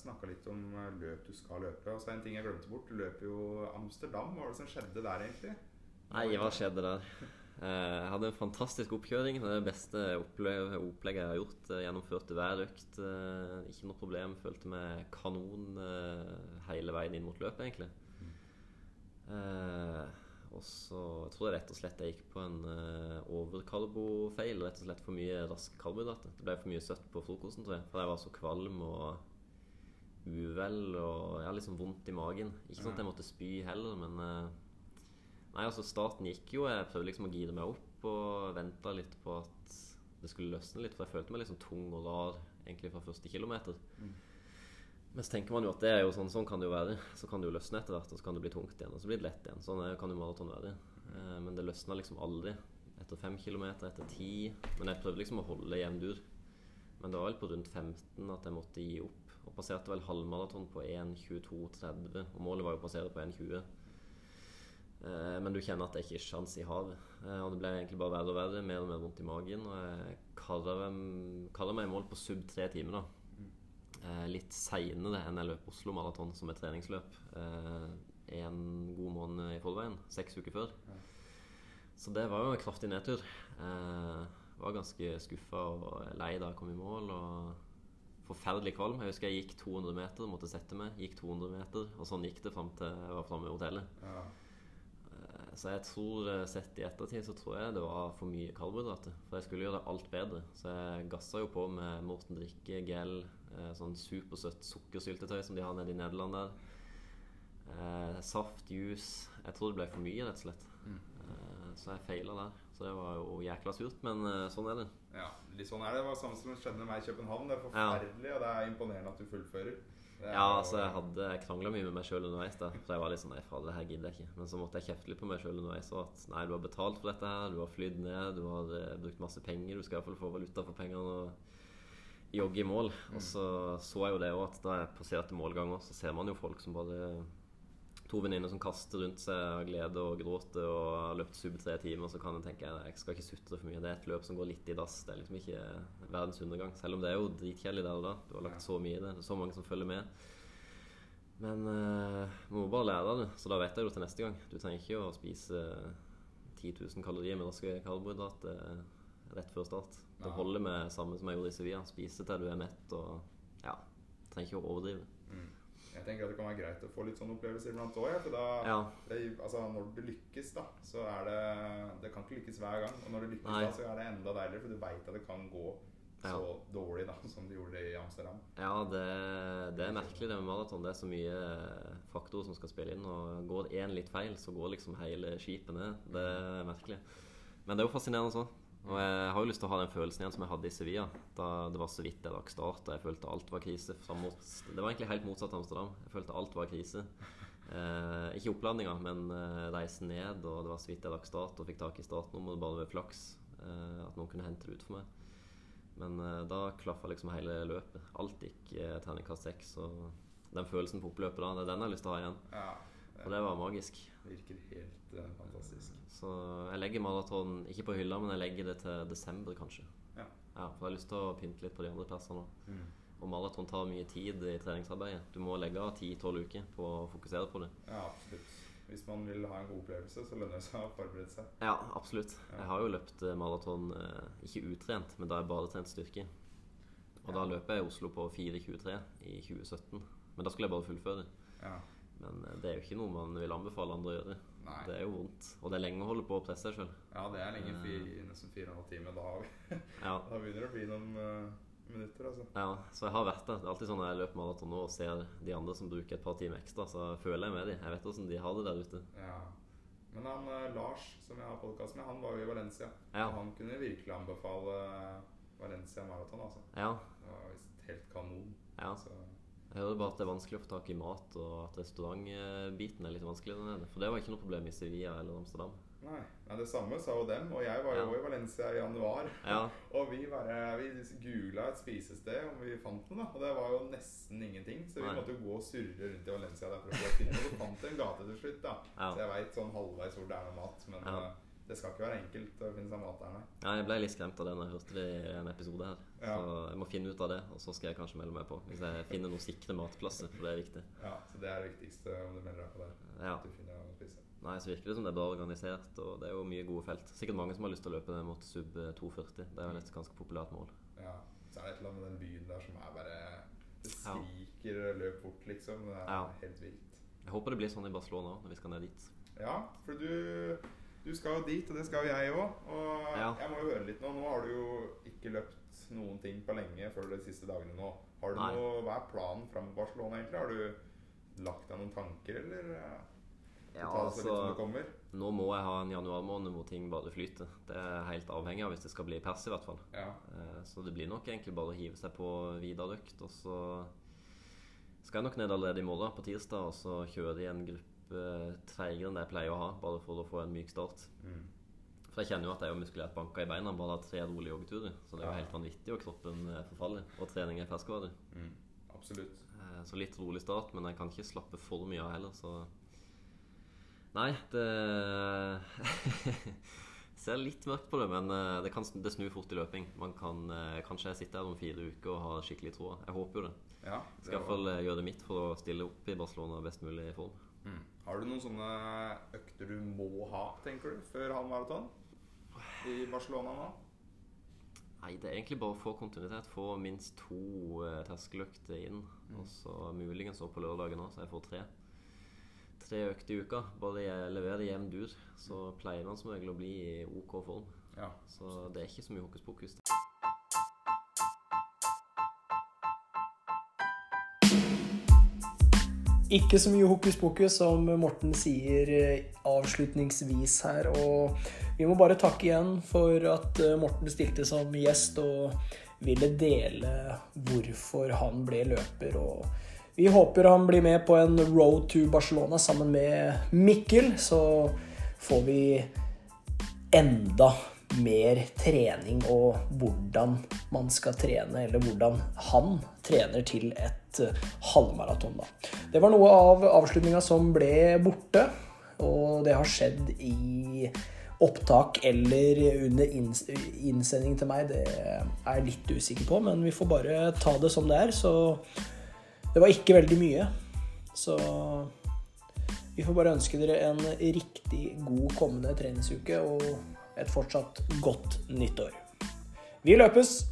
snakka litt om eh, løp du skal løpe. Og så er en ting jeg glemte bort. Du løper jo Amsterdam. Hva var det som skjedde der, egentlig? Nei, hva skjedde der? [laughs] Eh, Jeg hadde en fantastisk oppkjøring. Det er det beste opplegget jeg har gjort. Jeg Gjennomførte hver økt. eh, Ikke noe problem. Følte meg kanon eh, hele veien inn mot løpet, egentlig. Eh, Og så jeg tror jeg rett og slett jeg gikk på en overkarbofeil. Rett og slett for mye raske karbohydrater. Det ble for mye søtt på frokosten, tror jeg. For jeg var så kvalm og uvel og jeg har liksom vondt i magen. Ikke sånn at jeg måtte spy heller, men eh, Nei, altså starten gikk jo. Jeg prøvde liksom å gire meg opp og venta litt på at det skulle løsne litt. For jeg følte meg liksom tung og rar egentlig fra første kilometer. Men så tenker man jo at det er jo sånn, sånn kan det jo være. Så kan det jo løsne etter hvert, og så kan det bli tungt igjen. Og så blir det lett igjen. Sånn er- kan jo maraton være. Eh, Men det løsna liksom aldri. Etter fem kilometer, etter ti. Men jeg prøvde liksom å holde jevn dur. Men det var vel på rundt 15 at jeg måtte gi opp. Og passerte vel halvmaraton på 1.22,30. Og målet var jo å passere på 1.20. Eh, Men du kjenner at det ikke er sjans i havet. Eh, Og det ble egentlig bare verre og verre. Mer og mer vondt i magen. Og jeg kaller meg i mål på sub tre timer, da. Eh, litt seinere enn jeg løp Oslo Maraton som et treningsløp. En god måned i forveien. Seks uker før. Så det var jo en kraftig nedtur. Jeg var ganske skuffa og lei da jeg kom i mål. Og forferdelig kvalm. Jeg husker jeg gikk 200 meter, måtte sette meg. Gikk 200 meter, og sånn gikk det fram til jeg var framme i hotellet. Ja. Så jeg tror, eh, sett i ettertid, så tror jeg det var for mye karbohydrater. For jeg skulle gjøre alt bedre. Så jeg gassa jo på med Morten Drikke, gel, eh, sånn supersøtt sukkersyltetøy som de har nede i Nederland der. Eh, saft, juice. Jeg tror det ble for mye, rett og slett. Eh, så jeg feila der. Så det var jo jækla surt, men eh, sånn er det. ja, litt sånn er det. Det var samme som skjedde med meg i København. Det er Ja. forferdelig, og det er imponerende at du fullfører. Ja, altså jeg hadde krangla mye med meg sjøl underveis. da For jeg var litt sånn Nei, fader, det her gidder jeg ikke. Men så måtte jeg kjefte litt på meg sjøl underveis. Og at nei, du har betalt for dette her, du har flydd ned, du har eh, brukt masse penger. Du skal iallfall få valuta for pengene og jogge i mål. Og så så jeg jo det òg, at da jeg passerte målganger, så ser man jo folk som bare To venninner som kaster rundt seg av glede og gråter og har løpt sub tre timer. Så kan en tenke jeg skal ikke sutre for mye. Det er et løp som går litt i dass. Det er liksom ikke verdens undergang. Selv om det er jo dritkjedelig der og da. Du har lagt så mye i det. Det er så mange som følger med. Men uh, må bare lære det. Så da vet jeg det til neste gang. Du trenger ikke å spise 10 000 kalorier med raske karbohydrater rett før start. Det holder med samme som jeg gjorde i Sevilla. Spise til du er mett og ja. Trenger ikke å overdrive. Mm. Jeg tenker at det kan være greit å få litt sånne opplevelser iblant òg. Ja, for da, Ja. det, altså, når det lykkes, da, så er det Det kan ikke lykkes hver gang. Og når det lykkes, Nei. da, så er det enda deiligere, for du veit at det kan gå så dårlig da, som det gjorde i Amsterdam. Ja, det, det er merkelig det med maraton. Det er så mye eh, faktorer som skal spille inn. Og går én litt feil, så går liksom hele skipet ned. Det er merkelig. Men det er jo fascinerende sånn. Og jeg har jo lyst til å ha den følelsen igjen som jeg hadde i Sevilla. Da det var så vidt jeg rakk start, og jeg følte alt var krise. Mot, det var egentlig helt motsatt av Amsterdam. Jeg følte alt var krise. Eh, ikke oppladninga, men eh, reisen ned, og det var så vidt jeg rakk start og fikk tak i startnummeret bare ved flaks. Eh, at noen kunne hente det ut for meg. Men eh, da klaffa liksom hele løpet. Alt gikk eh, terningkast seks. Og den følelsen på oppløpet da, det er den jeg har lyst til å ha igjen. Ja, Og det var magisk. Virker helt uh, fantastisk. Så jeg legger maraton ikke på hylla, men jeg legger det til desember, kanskje. Ja. ja For jeg har lyst til å pynte litt på de andre plassene. Mm. Og maraton tar mye tid i treningsarbeidet. Du må legge av 10-12 uker på å fokusere på det. Ja, absolutt. Hvis man vil ha en god opplevelse, så lønner det seg å forberede seg. Ja, absolutt. Ja. Jeg har jo løpt eh, maraton eh, ikke utrent, men da jeg bare trent styrke. Og da løper jeg i Oslo på 4.23 i 2017. Men da skulle jeg bare fullføre. Ja. Men eh, det er jo ikke noe man vil anbefale andre å gjøre. Nei. Det er jo vondt. Og det er lenge å holde på å presse seg sjøl. Ja, det er lenge. Eh. Fire, nesten fire og en halv time. Da, har vi, [laughs] Ja. da begynner det å bli noen uh, minutter, altså. ja, så jeg har vært der. Det er alltid sånn når jeg løper maraton nå og ser de andre som bruker et par timer ekstra, så føler jeg med dem. Jeg vet åssen de har det der ute. Ja. Men han uh, Lars, som jeg har podkast med, han var jo i Valencia. Ja. Og han kunne virkelig anbefale Valencia maraton, altså. Ja. Det var visst helt kanon. ja. Så, Jeg hører bare at det er vanskelig å få tak i mat, og at restaurantbiten er litt vanskelig der nede. For det var ikke noe problem i Sevilla eller Amsterdam. nei. nei, det samme sa jo dem. Og jeg var jo Ja. i Valencia i januar. Ja, [laughs] Og vi bare Vi googla et spisested om vi fant noe, da. Og det var jo nesten ingenting. Så vi Nei. måtte jo gå og surre rundt i Valencia der for å finne noe. Og fant en gate til slutt, da. Ja. Så jeg veit sånn halvveis hvor det er noe mat. Men eh, det skal ikke være enkelt å finne seg mat der, nei. Ja, jeg ble litt skremt av det når jeg hørte det i en episode her. Ja. Så jeg må finne ut av det, og så skal jeg kanskje melde meg på. Hvis jeg finner noen sikre matplasser, for det er viktig. Ja, Så det er det viktigste om du melder deg på der. Ja. At du finner noe å spise. Nei, så virker det som det er bra organisert, og det er jo mye gode felt. Sikkert mange som har lyst til å løpe mot sub 240. Det er vel et ganske populært mål. Ja. Så er det et eller annet med den byen der som er bare Det Ja. skriker løp fort', liksom. Det er Ja. helt vilt. Jeg håper det blir sånn i Barcelona òg, når vi skal ned dit. Ja, for du, du skal jo dit, og det skal jo jeg òg. Og Ja. jeg må jo høre litt nå. Nå har du jo ikke løpt noen ting på lenge før de siste dagene nå. Har du Nei. noe, Hva er planen fram mot Barcelona, egentlig? Har du lagt deg noen tanker, eller eh, Ja, altså? Nå må jeg ha en januarmåned hvor ting bare flyter. Det er helt avhengig av hvis det skal bli pers, i hvert fall. Ja. Eh, Så det blir nok egentlig bare å hive seg på videre økt. Og så skal jeg nok ned allerede i morgen, på tirsdag, og så kjøre i en gruppe treigere enn det jeg pleier å ha, bare for å få en myk start. Mm. For jeg kjenner jo at jeg har muskulert muskulært banka i beina bare av tre rolige joggeturer. Så det er jo helt vanvittig, og kroppen er forfaller. Og trening er ferskvare. Mm. Absolutt. Eh, Så litt rolig start, men jeg kan ikke slappe for mye av heller, så Nei, det [laughs] Ser litt mørkt på det, men eh, det, kan, det snur fort i løping. Man kan eh, Kanskje jeg sitter her om fire uker og har skikkelig troa. Jeg håper jo det. Ja, Skal iallfall gjøre det mitt for å stille opp i Barcelona best mulig i form. Mm. Har du noen sånne økter du må ha, tenker du, før halvmaraton? I Barcelona nå? Nei, det er egentlig bare å få kontinuitet. Få minst to eh, terskeløkter inn. Og så muligens også på lørdagen òg, så jeg får tre. Tre økter i uka. Bare jeg leverer jevn dur, så pleier man som regel å bli i OK form. Ja. Så det er ikke så mye hokus pokus. Ikke så mye hokus pokus, som Morten sier eh, avslutningsvis her. Og vi må bare takke igjen for at eh, Morten stilte som gjest og ville dele hvorfor han ble løper. Og vi håper han blir med på en road to Barcelona sammen med Mikkel, så får vi enda mer trening og hvordan man skal trene, eller hvordan han trener til et eh, halvmaraton. da. Det var noe av avslutninga som ble borte, og det har skjedd i opptak eller under innsending til meg. Det er jeg litt usikker på, men vi får bare ta det som det er. Så det var ikke veldig mye. Så vi får bare ønske dere en riktig god kommende treningsuke og et fortsatt godt nyttår. Vi løpes!